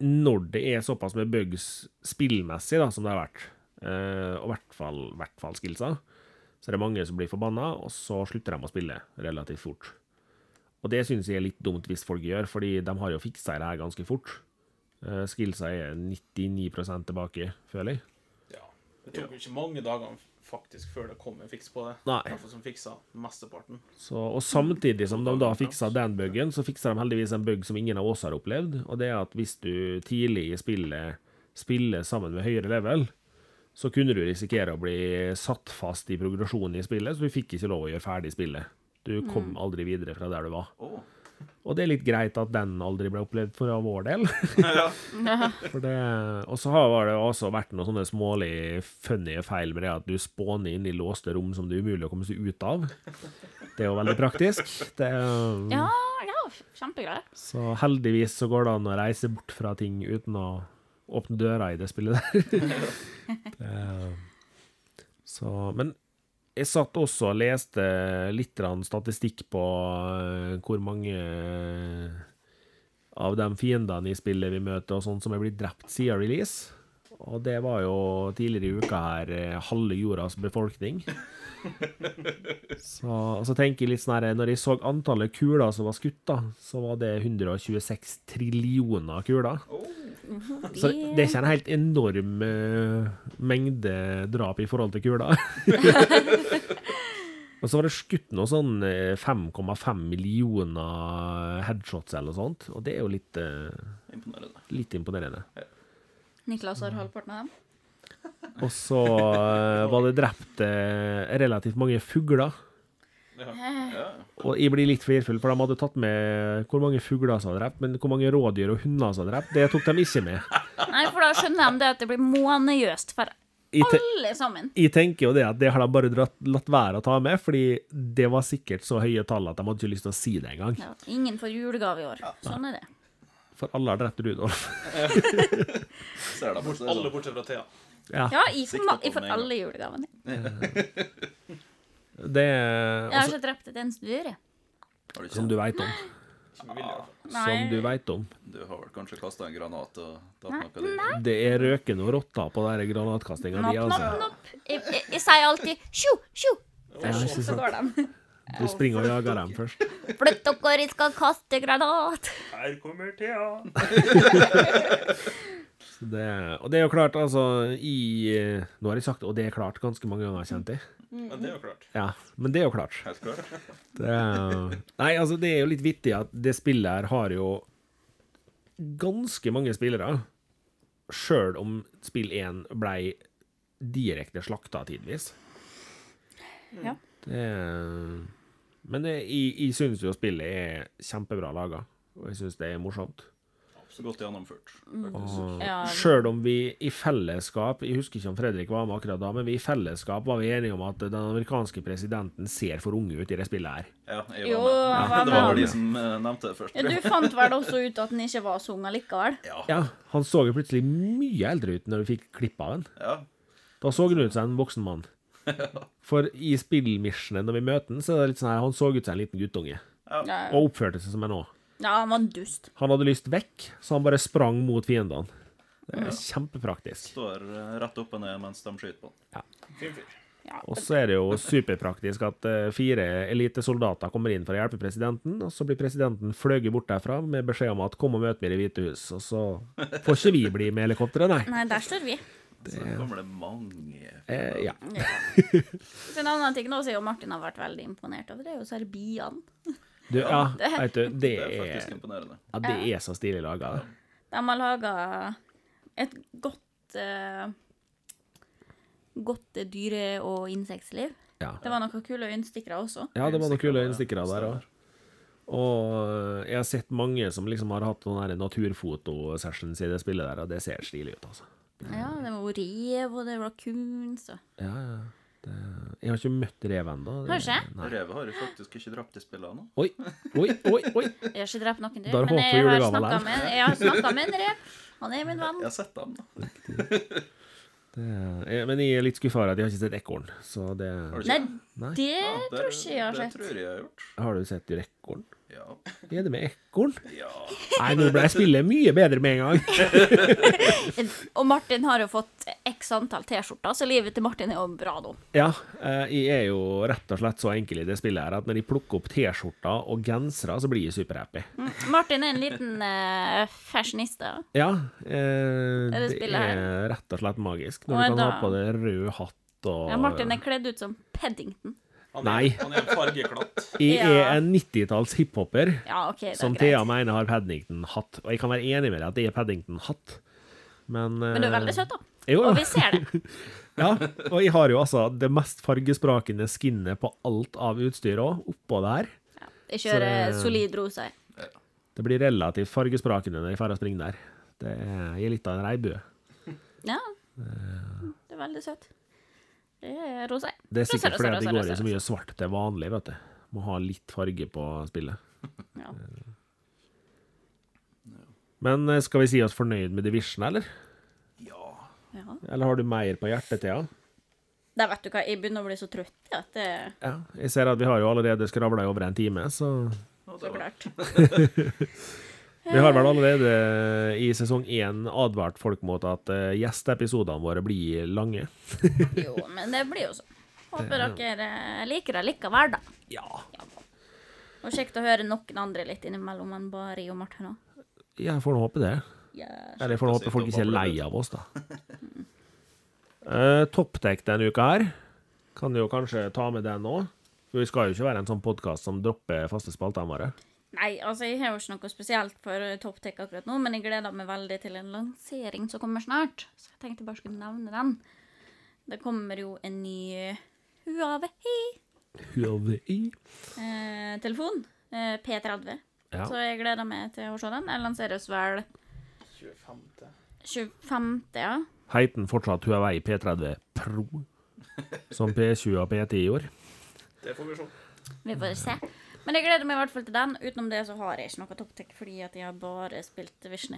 når det er såpass med bugs spillmessig, da, som det har vært, uh, og i hvert fall, hvert fall skillsa, så er det mange som blir forbanna, og så slutter de å spille relativt fort. Og det syns jeg er litt dumt hvis folk gjør, fordi de har jo fiksa det her ganske fort. Uh, skillsa er 99 tilbake, føler jeg. Ja. Det tok jo ikke mange dagene faktisk før det kom en fiks på det. Nei. Derfor som fiksa mesteparten. Så, og samtidig som de da fiksa den buggen, så fiksa de heldigvis en bug som ingen av oss har opplevd, og det er at hvis du tidlig i spillet spiller sammen med høyere level, så kunne du risikere å bli satt fast i progresjonen i spillet, så du fikk ikke lov å gjøre ferdig spillet. Du kom aldri videre fra der du var. Å, Og det er litt greit at den aldri ble opplevd for vår del. For det, og så har det også vært noen sånne smålig funny feil med det at du spåner inn i låste rom som det er umulig å komme seg ut av. Det er jo veldig praktisk. Det er, ja, ja, kjempegreier. Så heldigvis så går det an å reise bort fra ting uten å åpne døra i det spillet der. det, så, men jeg satt også og leste litt statistikk på eh, hvor mange av de fiendene i spillet vi møter, og sånn som er blitt drept siden release. Og det var jo tidligere i uka her eh, halve jordas befolkning. Så, og så tenker jeg litt sånn her, Når jeg så antallet kuler som var skutt, da, så var det 126 trillioner kuler. Så det er ikke en helt enorm uh, mengde drap i forhold til kuler. Og så var det skutt noe sånn eh, 5,5 millioner headshots eller noe sånt, og det er jo litt, uh, Imponerende. litt imponerende. Niklas har halvparten av dem. Og så eh, var det drept eh, relativt mange fugler. Ja. Ja. Og jeg blir litt flirfull, for de hadde tatt med hvor mange fugler som var drept, men hvor mange rådyr og hunder som var drept, det tok de ikke med. Nei, for da skjønner de det at det blir månejøst for alle sammen. jeg tenker jo det at det har de bare dratt, latt være å ta med, fordi det var sikkert så høye tall at de hadde ikke lyst til å si det engang. Ja, ingen får julegave i år. Sånn er det. For alle har drept Rudolf. Ser da, bort, Alle bortsett fra Thea. Ja, Ja, jeg får, jeg får alle julegavene. det Jeg har ikke drept et eneste dyr, jeg. Har du ikke? Som du veit om. Fall. Som du veit om. Du har vel kanskje kasta en granat og tatt noe av det? Det er røkende og rotter på den granatkastinga di, altså. Jeg, jeg, jeg sier alltid tjo, tjo, Ja, så går de. Du springer og jager dem først. Flytt dere, jeg skal kaste granat. Her kommer Thea. Det, og det er jo klart, altså i eh, Nå har jeg sagt 'og det er klart' ganske mange ganger, kjente jeg. Men det er jo klart. Ja, men det er jo klart. Helt klart. Det er, nei, altså, det er jo litt vittig at det spillet her har jo ganske mange spillere. Sjøl om spill 1 blei direkte slakta tidvis. Ja. Det men det, jeg, jeg syns jo spillet er kjempebra laga, og jeg syns det er morsomt. Så godt gjennomført. Og Ja. Sjøl om vi i fellesskap Jeg husker ikke om Fredrik var med akkurat da, men vi i fellesskap var vi enige om at den amerikanske presidenten ser for unge ut i det spillet her. Ja, jeg Jo, var med. han var Det var vel de som eh, nevnte det først. Ja, du fant vel også ut at den ikke var så ung allikevel? Ja, Han så jo plutselig mye eldre ut når vi fikk klipp av den. Ja. Da så han ut som en voksen mann. For i spillmissionen når vi møter den, så er det litt sånn her, han så ut som en liten guttunge. Ja. Og oppførte seg som en òg. Ja, han var en dust. Han hadde lyst vekk, så han bare sprang mot fiendene. Det er kjempepraktisk. Står eh, rett opp og ned mens de skyter på den. Ja. Ja. Og så er det jo superpraktisk at eh, fire elitesoldater kommer inn for å hjelpe presidenten, og så blir presidenten fløyet bort derfra med beskjed om at 'kom og møt meg i Det hvite hus', og så får ikke vi bli med helikopteret, nei. Nei, der står vi. Så kommer det mange Eh, ja. Ja. Så en annen ting nå som jo Martin har vært veldig imponert over, det er jo serbiene. Du, ja, vet du, det Det er er, faktisk imponerende. ja, det er så stilig laga. De har laga et godt uh, Godt dyre- og insektliv. Ja. Det var noen kule øyenstikkere også. ja, det var noen kule Øyenstikkere, der òg. Og eh, jeg har sett mange som liksom har hatt noen naturfotosessions i det spillet der, og det ser stilig ut, altså. Ja, det var rev, og det var kuns og Ja, ja. Det, jeg har ikke møtt rev ennå. Revet har jo faktisk ikke drept i spillet ennå. Oi, oi, oi! oi. Jeg har ikke drept noen dyr, er men jeg har snakka med, jeg har snakket med en rev. Han er min venn. Jeg har sett dem, da. Det, jeg, men jeg er litt skuffa over at jeg har ikke sett ekorn. Så det Har du Nei, det, Nei. det Ja, tror ikke jeg har sett. Det tror jeg jeg har gjort. Har du sett ekorn? Ja. Er det med ekorn? ja. Nei, nå ble spillet mye bedre med en gang. Og Martin har jo fått x antall T-skjorter, så livet til Martin er jo bra nå. Ja, eh, jeg er jo rett og slett så enkel i det spillet her at når jeg plukker opp T-skjorter og gensere, så blir jeg superhappy. Mm. Martin er en liten uh, fashionista. Ja, Uh, det det er rett og slett magisk. Og Når du kan da- ha på deg rød hatt og Ja, Martin er kledd ut som Paddington. Han Nei. er, han er en fargeklatt. Jeg er en 90-talls hiphoper Ja, okay, som. Thea mener har Paddington-hatt. Og jeg kan være enig med deg at det er Paddington-hatt. Men, Men du er eh, veldig søt, da. Jo, Og vi ser det. Ja, og jeg har jo altså det mest fargesprakende skinnet på alt av utstyr òg, oppå der. Jeg kjører det- solid rosa. Det blir relativt fargesprakende når jeg drar og springer der. Det er, jeg er litt av en reibue. Ja. Det er veldig søt. Det er rosa. Det er sikkert fordi det de går i så mye svart til vanlig, vet du. Må ha litt farge på spillet. Ja. Men eh, skal vi si oss fornøyd med Division, eller? ja. ja. Eller har du mer på hjertet, Thea? Der vet du hva, jeg begynner å bli så trøtt Ja, at det Ja. Jeg ser at vi har jo allerede skravla i over en time, så Så klart. Vi har vel allerede i sesong én advart folk mot at eh, gjesteepisodene våre blir lange. Jo, men det blir jo sånn. Håper dere eh, liker det likevel, da. Ja. Og kjekt å høre noen andre litt innimellom enn bare og Martin òg. Jeg får nå håpe det. Yeah. Eller jeg får nå håpe folk ikke er lei av oss, da. Uh, Topptek denne uka her. Kan jo kanskje ta med den nå. Vi skal jo ikke være en sånn podkast som dropper faste spaltene våre. Nei, altså jeg har jo ikke noe spesielt for Toptech akkurat nå, men jeg gleder meg veldig til en lansering som kommer snart. Så jeg tenkte jeg bare skulle nevne den. Det kommer jo en ny Huawei Huawei Telefon Eh, P30. Ja. Så jeg gleder meg til å se den. Den lanseres vel 25. 25., ja. Heiten fortsatt Huawei P30 Pro? Som P20 og P10 i år. Det får vi se. Vi får se. Men jeg gleder meg i hvert fall til den. Utenom det så har jeg ikke noe ToppTech, fordi at jeg har bare spilt Vishny.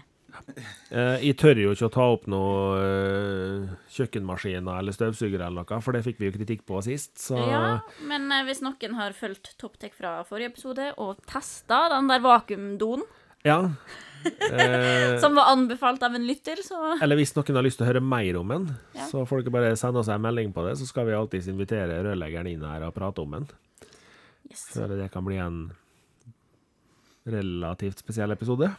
Eh, jeg tør jo ikke å ta opp noe eh, kjøkkenmaskiner eller støvsugere eller noe, for det fikk vi jo kritikk på sist, så Ja, men eh, hvis noen har fulgt ToppTech fra forrige episode og testa den der vakuumdoen, ja. Eh, som var anbefalt av en lytter, så Eller hvis noen har lyst til å høre mer om den, Ja. så får dere bare sende oss en melding på det, så skal vi alltids invitere rørleggeren inn her og prate om den. Yes. Føler det kan bli en relativt spesiell episode.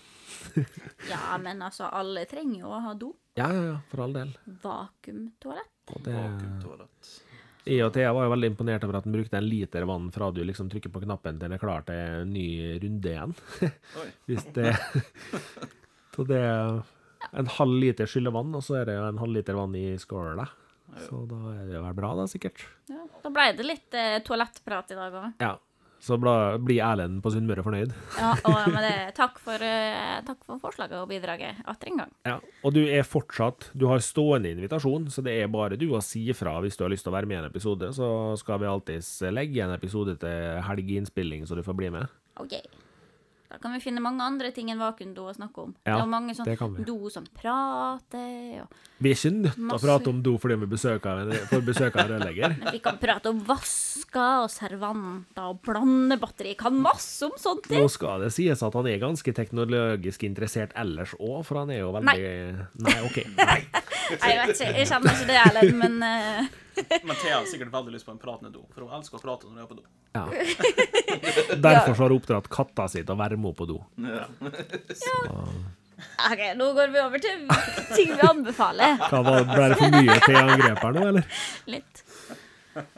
Ja, men altså, alle trenger jo å ha do. Ja, ja, ja, for all del. Vakuumtoalett. Og det, Vakuumtoalett. jeg og Thea var jo veldig imponert over at den brukte en liter vann fra du liksom trykker på knappen til den er klar til en ny runde igjen. Hvis det Så det er en halv liter skyllevann, og så er det jo en halv liter vann i skåla. Så da er det vel bra, da, sikkert. Ja, da ble det litt eh, toalettprat i dag òg. Ja. Så blir Erlend på Sunnmøre fornøyd. Ja, og med det, takk for, eh, takk for forslaget og bidraget atter en gang. Ja, og du er fortsatt Du har stående invitasjon, så det er bare du å si fra hvis du har lyst til å være med i en episode. Så skal vi alltids legge en episode til helgeinnspilling, så du får bli med. OK. Da kan vi finne mange andre ting enn vakuumdo å snakke om. Ja, det er mange sånn do som prater, og Vi er ikke nødt til å prate om do fordi vi besøker, får besøk av en rørlegger. vi kan prate om vasker og servanter og blandebatteri. Kan masse om sånt. Nå skal det sies at han er ganske teknologisk interessert ellers òg, for han er jo veldig Nei, OK. Nei. Nei, Jeg vet ikke, jeg kjenner ikke det heller, men eh, Men Thea har sikkert veldig lyst på en pratende do, for hun elsker å prate når hun er på do. Ja. Derfor så har hun oppdratt katta si til å være med på do. Ja. OK, nå går vi over til ting vi anbefaler. Hva var, Ble det for mye Thea-angrep her nå, eller? Litt.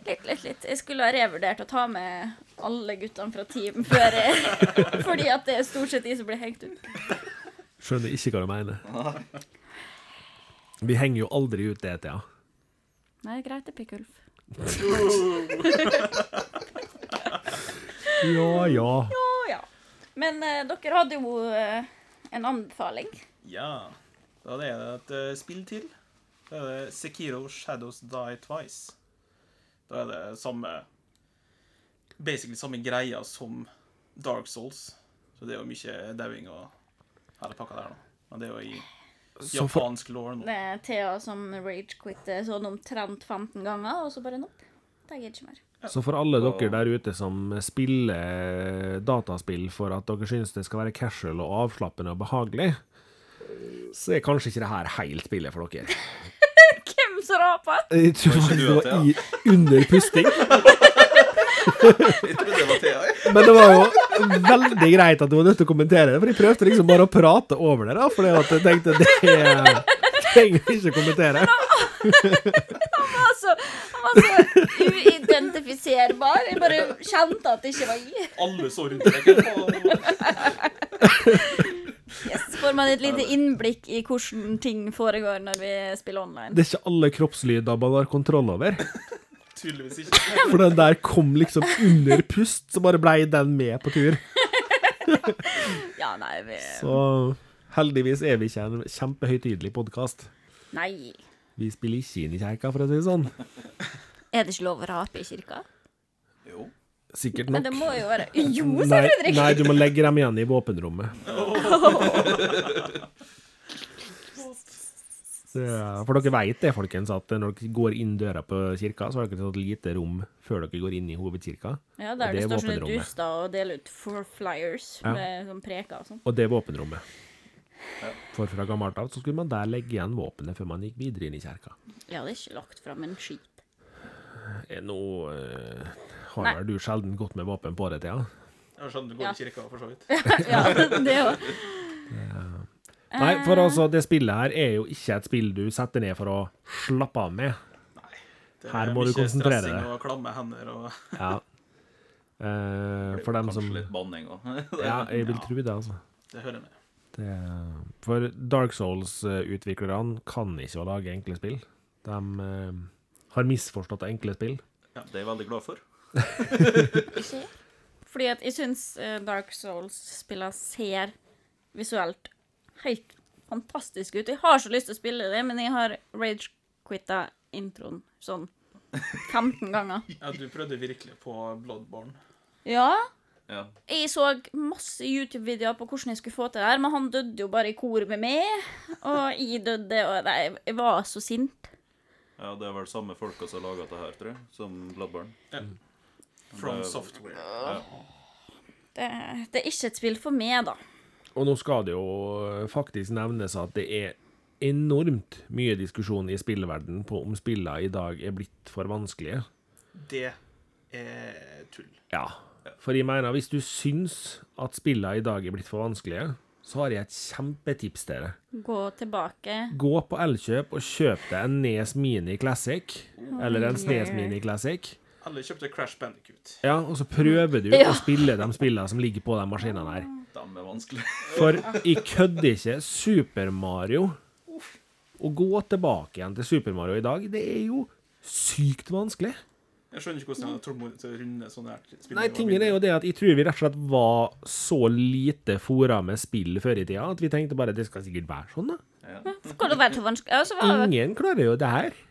Litt, litt, litt. Jeg skulle ha revurdert å ta med alle guttene fra team før jeg Fordi at det er stort sett de som blir hengt ut. Skjønner ikke hva du mener. Vi henger jo aldri ut det, Thea. Nei, greit, det er Pikkulf. Ja, ja. Ja, ja. Men eh, dere hadde jo eh, en anbefaling. Ja. Da er det et eh, spill til. Da er det Sekiro Shadows Die Twice. Da er det samme Basically samme greia som Dark Souls. Så det er jo mye dauing og hele pakka der, da. Men det er jo i japansk law nå. Det er Thea som rage-quitter sånn omtrent 15 ganger, og så bare nopp. Det gidder ikke mer. så for alle dere der ute som spiller dataspill for at dere synes det skal være casual og avslappende og behagelig, så er kanskje ikke det her helt spillet for dere. Hvem som raper? Jeg tror faktisk det var i, under pusting. Jeg trodde det var Thea. jeg. Men det var jo veldig greit at du var nødt til å kommentere det, for jeg prøvde liksom bare å prate over det, da, fordi at jeg tenkte det trenger vi ikke kommentere. Altså, han var så uidentifiserbar. Jeg bare kjente at det ikke var i. Alle så rundt deg. Yes, får man et lite innblikk i hvordan ting foregår når vi spiller online. Det er ikke alle kroppslyder man har kontroll over. Tydeligvis ikke. For den der kom liksom under pust, så bare blei den med på tur. Ja, nei, vi Så heldigvis er vi ikke en kjempehøytidelig podkast. Nei. Vi spiller ikke inn i kirka, for å si det sånn. Er det ikke lov å rape i kirka? Jo. Sikkert Men nok. det må jo være Jo, sa Fredrik! nei, du må legge dem igjen i våpenrommet. Er- For dere vet det, folkens, at når dere går inn døra på kirka, så har dere et lite rom før dere går inn i hovedkirka. Ja, der Det det er står sånne duster og deler ut for flyers Ja. med sånn preker og sånn. Og det er våpenrommet. For fra gammelt av så skulle man der legge igjen våpenet før man gikk videre inn i kirka. Jeg hadde ikke lagt fram en skit. Eh, Nå øh, har Nei. vel du sjelden gått med våpen på deg, Thea? Jeg skjønner du går Ja. i kirka, for så vidt. ja, det òg. Nei, for altså, det spillet her er jo ikke et spill du setter ned for å slappe av med. Nei, Det Her er må du mye konsentrere stressing deg. Og klamme hender og Ja. Eh, for dem Kanskje som litt banning òg. Ja, jeg vil tro det, altså. Det hører med. Det, for Dark Souls-utviklerne kan ikke å lage enkle spill. De eh, har misforstått enkle spill. Ja, Det er jeg veldig glad for. Ikke? Fordi at jeg syns eh, Dark Souls-spillene ser visuelt helt fantastisk ut. Jeg har så lyst til å spille det, men jeg har rage-quitta introen sånn 15 ganger. Ja, du prøvde virkelig på Bloodborne. Ja, Ja. jeg så masse YouTube-videoer på hvordan jeg skulle få til det her, men han døde jo bare i kor med meg, og jeg døde, og nei, jeg var så sint. ja, det er vel samme folka som har laga det her, tror jeg, som Bloodborne. From Det- Software. Ja. Det, det er ikke et spill for meg, da. Og nå skal det jo faktisk nevnes at det er enormt mye diskusjon i spillverden på om spillene i dag er blitt for vanskelige. Det er tull. Ja. For jeg mener, hvis du syns at spillene i dag er blitt for vanskelige, så har jeg et kjempetips til deg. Gå tilbake. Gå på Elkjøp og kjøp deg en Nes Mini Classic, eller en Snes Mini Classic. Alle kjøpte Crash Bandicoot. Ja, og så prøver du Ja. å spille de spillene som ligger på de maskinene her. De er vanskelig. For jeg kødder ikke. Super Mario Å gå tilbake igjen til Super Mario i dag, det er jo sykt vanskelig. Jeg skjønner ikke hvordan jeg har tålmodighet til å runde sånne her spill. Nei, tingen er jo det at jeg tror vi rett og slett var så lite fora med spill før i tida, at vi tenkte bare det skal sikkert være sånn, da. Ja. Skal det være så vanskelig? Ingen klarer jo det her.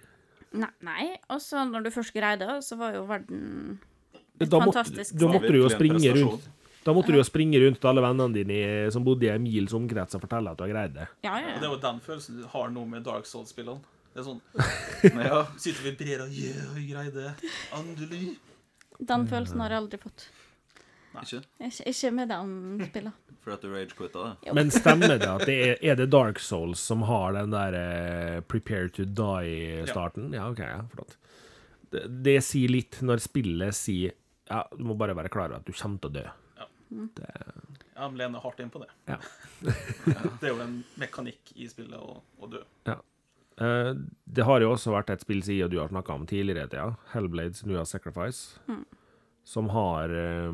Nei, nei. Og så når du først greide det, så var jo verden et Da måtte, fantastisk da måtte du jo springe rundt Da måtte du jo springe rundt til alle vennene dine som bodde i en mils omkrets og fortelle at du har greid det. Ja, ja, Og det er jo den følelsen du har nå med Dark Souls-spillene. Det er sånn Ja. Sitter og vibrerer Yeah, jeg greide. Endelig. Den følelsen har jeg aldri fått. Ikke? Ikke, ikke med den spillene. For at du rage-quitta det? Men stemmer det at det er, er det Dark Souls som har den der eh, prepare to die-starten? Ja. OK, ja, flott. Det, det sier litt når spillet sier ja, du må bare være klar over at du kommer til å dø. Ja, men Lene er hardt inn på det. Ja. det er jo en mekanikk i spillet å, å dø. Eh, det har jo også vært et spill siden du har snakka om tidligere, Thea. Hellblades New Sacrifice. Som har eh,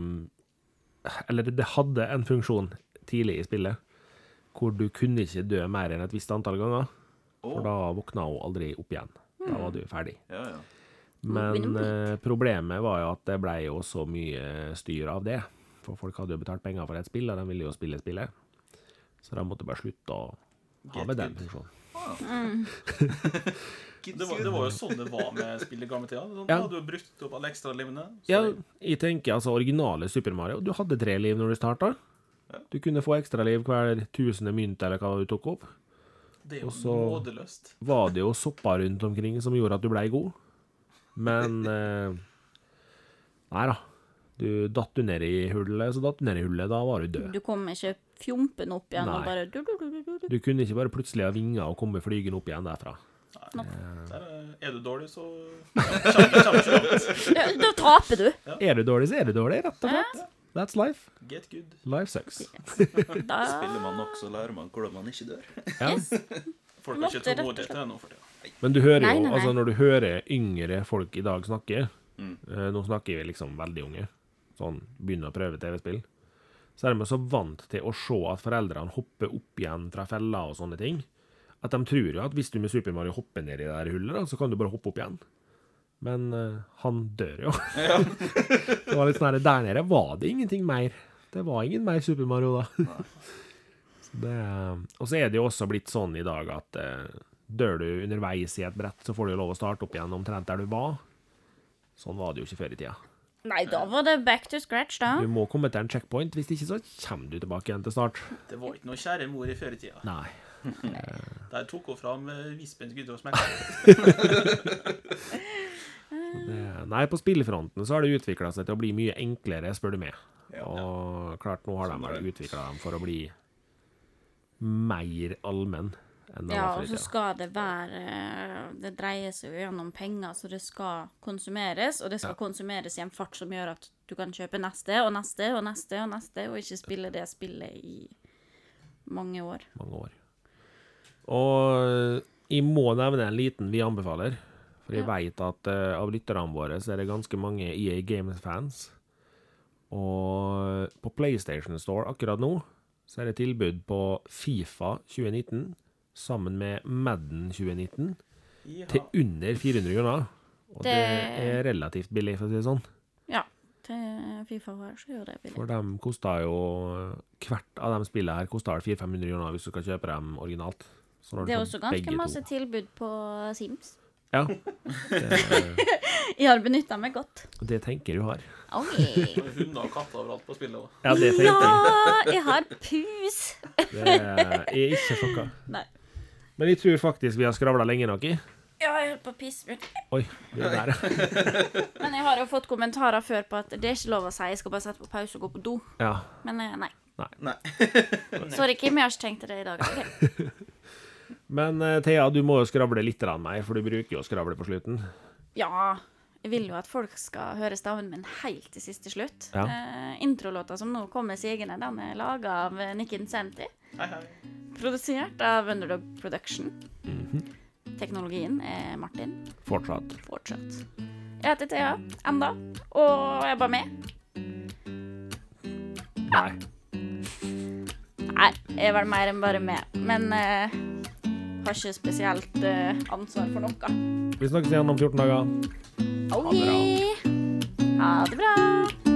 Eller det hadde en funksjon tidlig i spillet hvor du kunne ikke dø mer enn et visst antall ganger. For da våkna hun aldri opp igjen. Da var du ferdig. Ja, ja. Men eh, problemet var jo at det ble jo så mye styr av det. For folk hadde jo betalt penger for et spill, og de ville jo spille spillet. Så de måtte bare slutte å ha Get med den funksjonen. Det var, det var jo sånn det var med spill i gamle tida. Sånn, Ja. Da hadde du brukt opp alle ekstralivene. Ja, jeg tenker altså originale Super Mario. Du hadde tre liv når du starta. Ja. Du kunne få ekstraliv hver tusende mynt eller hva du tok opp. Det er jo Og så- nådeløst. Var det jo sopper rundt omkring som gjorde at du blei god. Men eh, Nei da. Du datt du ned i hullet, så datt du ned i hullet. Da var du død. Du kom ikke fjompen opp igjen og bare du, du, du, du, du. Du kunne ikke bare plutselig ha vinger og komme flygende opp igjen derfra. Der, er- er du dårlig, så kommer kommer ikke langt. Da taper du. Er du dårlig, så er du dårlig, rett og slett. That's life. Get good. Life sucks. Da Spiller man nok, så lærer man hvordan man ikke dør. Ja. Folk har ikke tålmodighet til det nå for tida. Men du hører jo, Nei, nei, nei. altså når du hører yngre folk i dag snakke Mm. eh, Nå snakker vi liksom veldig unge, sånn begynner å prøve TV-spill. Så er de så vant til å se at foreldrene hopper opp igjen fra fella og sånne ting, at de tror jo at hvis du med Super Mario hopper ned i det der hullet, da, så kan du bare hoppe opp igjen. Men uh, han dør jo. det var litt sånn her, Der nede var det ingenting mer. Det var ingen mer Super Mario da. Så det, og så er det jo også blitt sånn i dag at uh, dør du underveis i et brett, så får du jo lov å starte opp igjen omtrent der du var. Sånn var det jo ikke før i tida. Nei, da var det back to scratch, da. Du må komme til en checkpoint, hvis ikke så kommer du tilbake igjen til start. Det var ikke noe kjære mor i før. Nei. Der tok hun fram eh, vispens gutter og smekka. Nei, på spillfronten så har det utvikla seg til å bli mye enklere, spør du meg. Ja. Og klart, nå har de vel utvikla dem for å bli mer allmenn Ja, og så skal det være Det dreier seg jo gjennom penger, så det skal konsumeres, og det skal Ja. konsumeres i en fart som gjør at du kan kjøpe neste og neste og neste og neste, og ikke spille det spillet i mange år. mange år. Og jeg må nevne en liten vi anbefaler. For jeg Ja. vet at uh, av lytterne våre så er det ganske mange EA Games-fans. Og på PlayStation Store akkurat nå så er det tilbud på Fifa 2019 sammen med Madden 2019 til under 400 kroner. Og det, Det- er relativt billig, for å si det sånn. Ja, til Fifa så gjør det billig. For de kosta jo Hvert av de spillene her kosta vel 400-500 kroner hvis du skal kjøpe dem originalt. Så Det er også ganske masse to- tilbud på Sims. Ja. Det, Jeg har benytta meg godt. det tenker du har. Er Hunder og katter overalt på spillet. òg. Ja. Ja, jeg har pus! Det er, jeg er ikke sjokka. Nei. Men jeg tror faktisk vi har skravla lenge nok i. Ja, jeg holdt på å pisse ut. Oi, det er der. Men jeg har jo fått kommentarer før på at det er ikke lov å si. Jeg skal bare sette på pause og gå på do. Ja. Men nei. nei. Nei. Sorry, Kim. Jeg har ikke tenkt det i dag. ok? Men eh, Thea, du må jo skravle litt mer, for du bruker jo å skravle på slutten. Ja. Jeg vil jo at folk skal høre staven min helt til siste slutt. Ja. Eh, introlåta som nå kommer sigende, den er laga av Senti Incenti. Hei, hei. Produsert av Underdog Production. Teknologien er Martin. Fortsatt. Fortsatt. Jeg heter Thea. Enda. Og jeg er bare med. Nei. Nei, jeg er vel mer enn bare med. Men eh, har ikke spesielt eh, ansvar for noe. Vi snakkes igjen om 14 dager. OK. Ha det bra.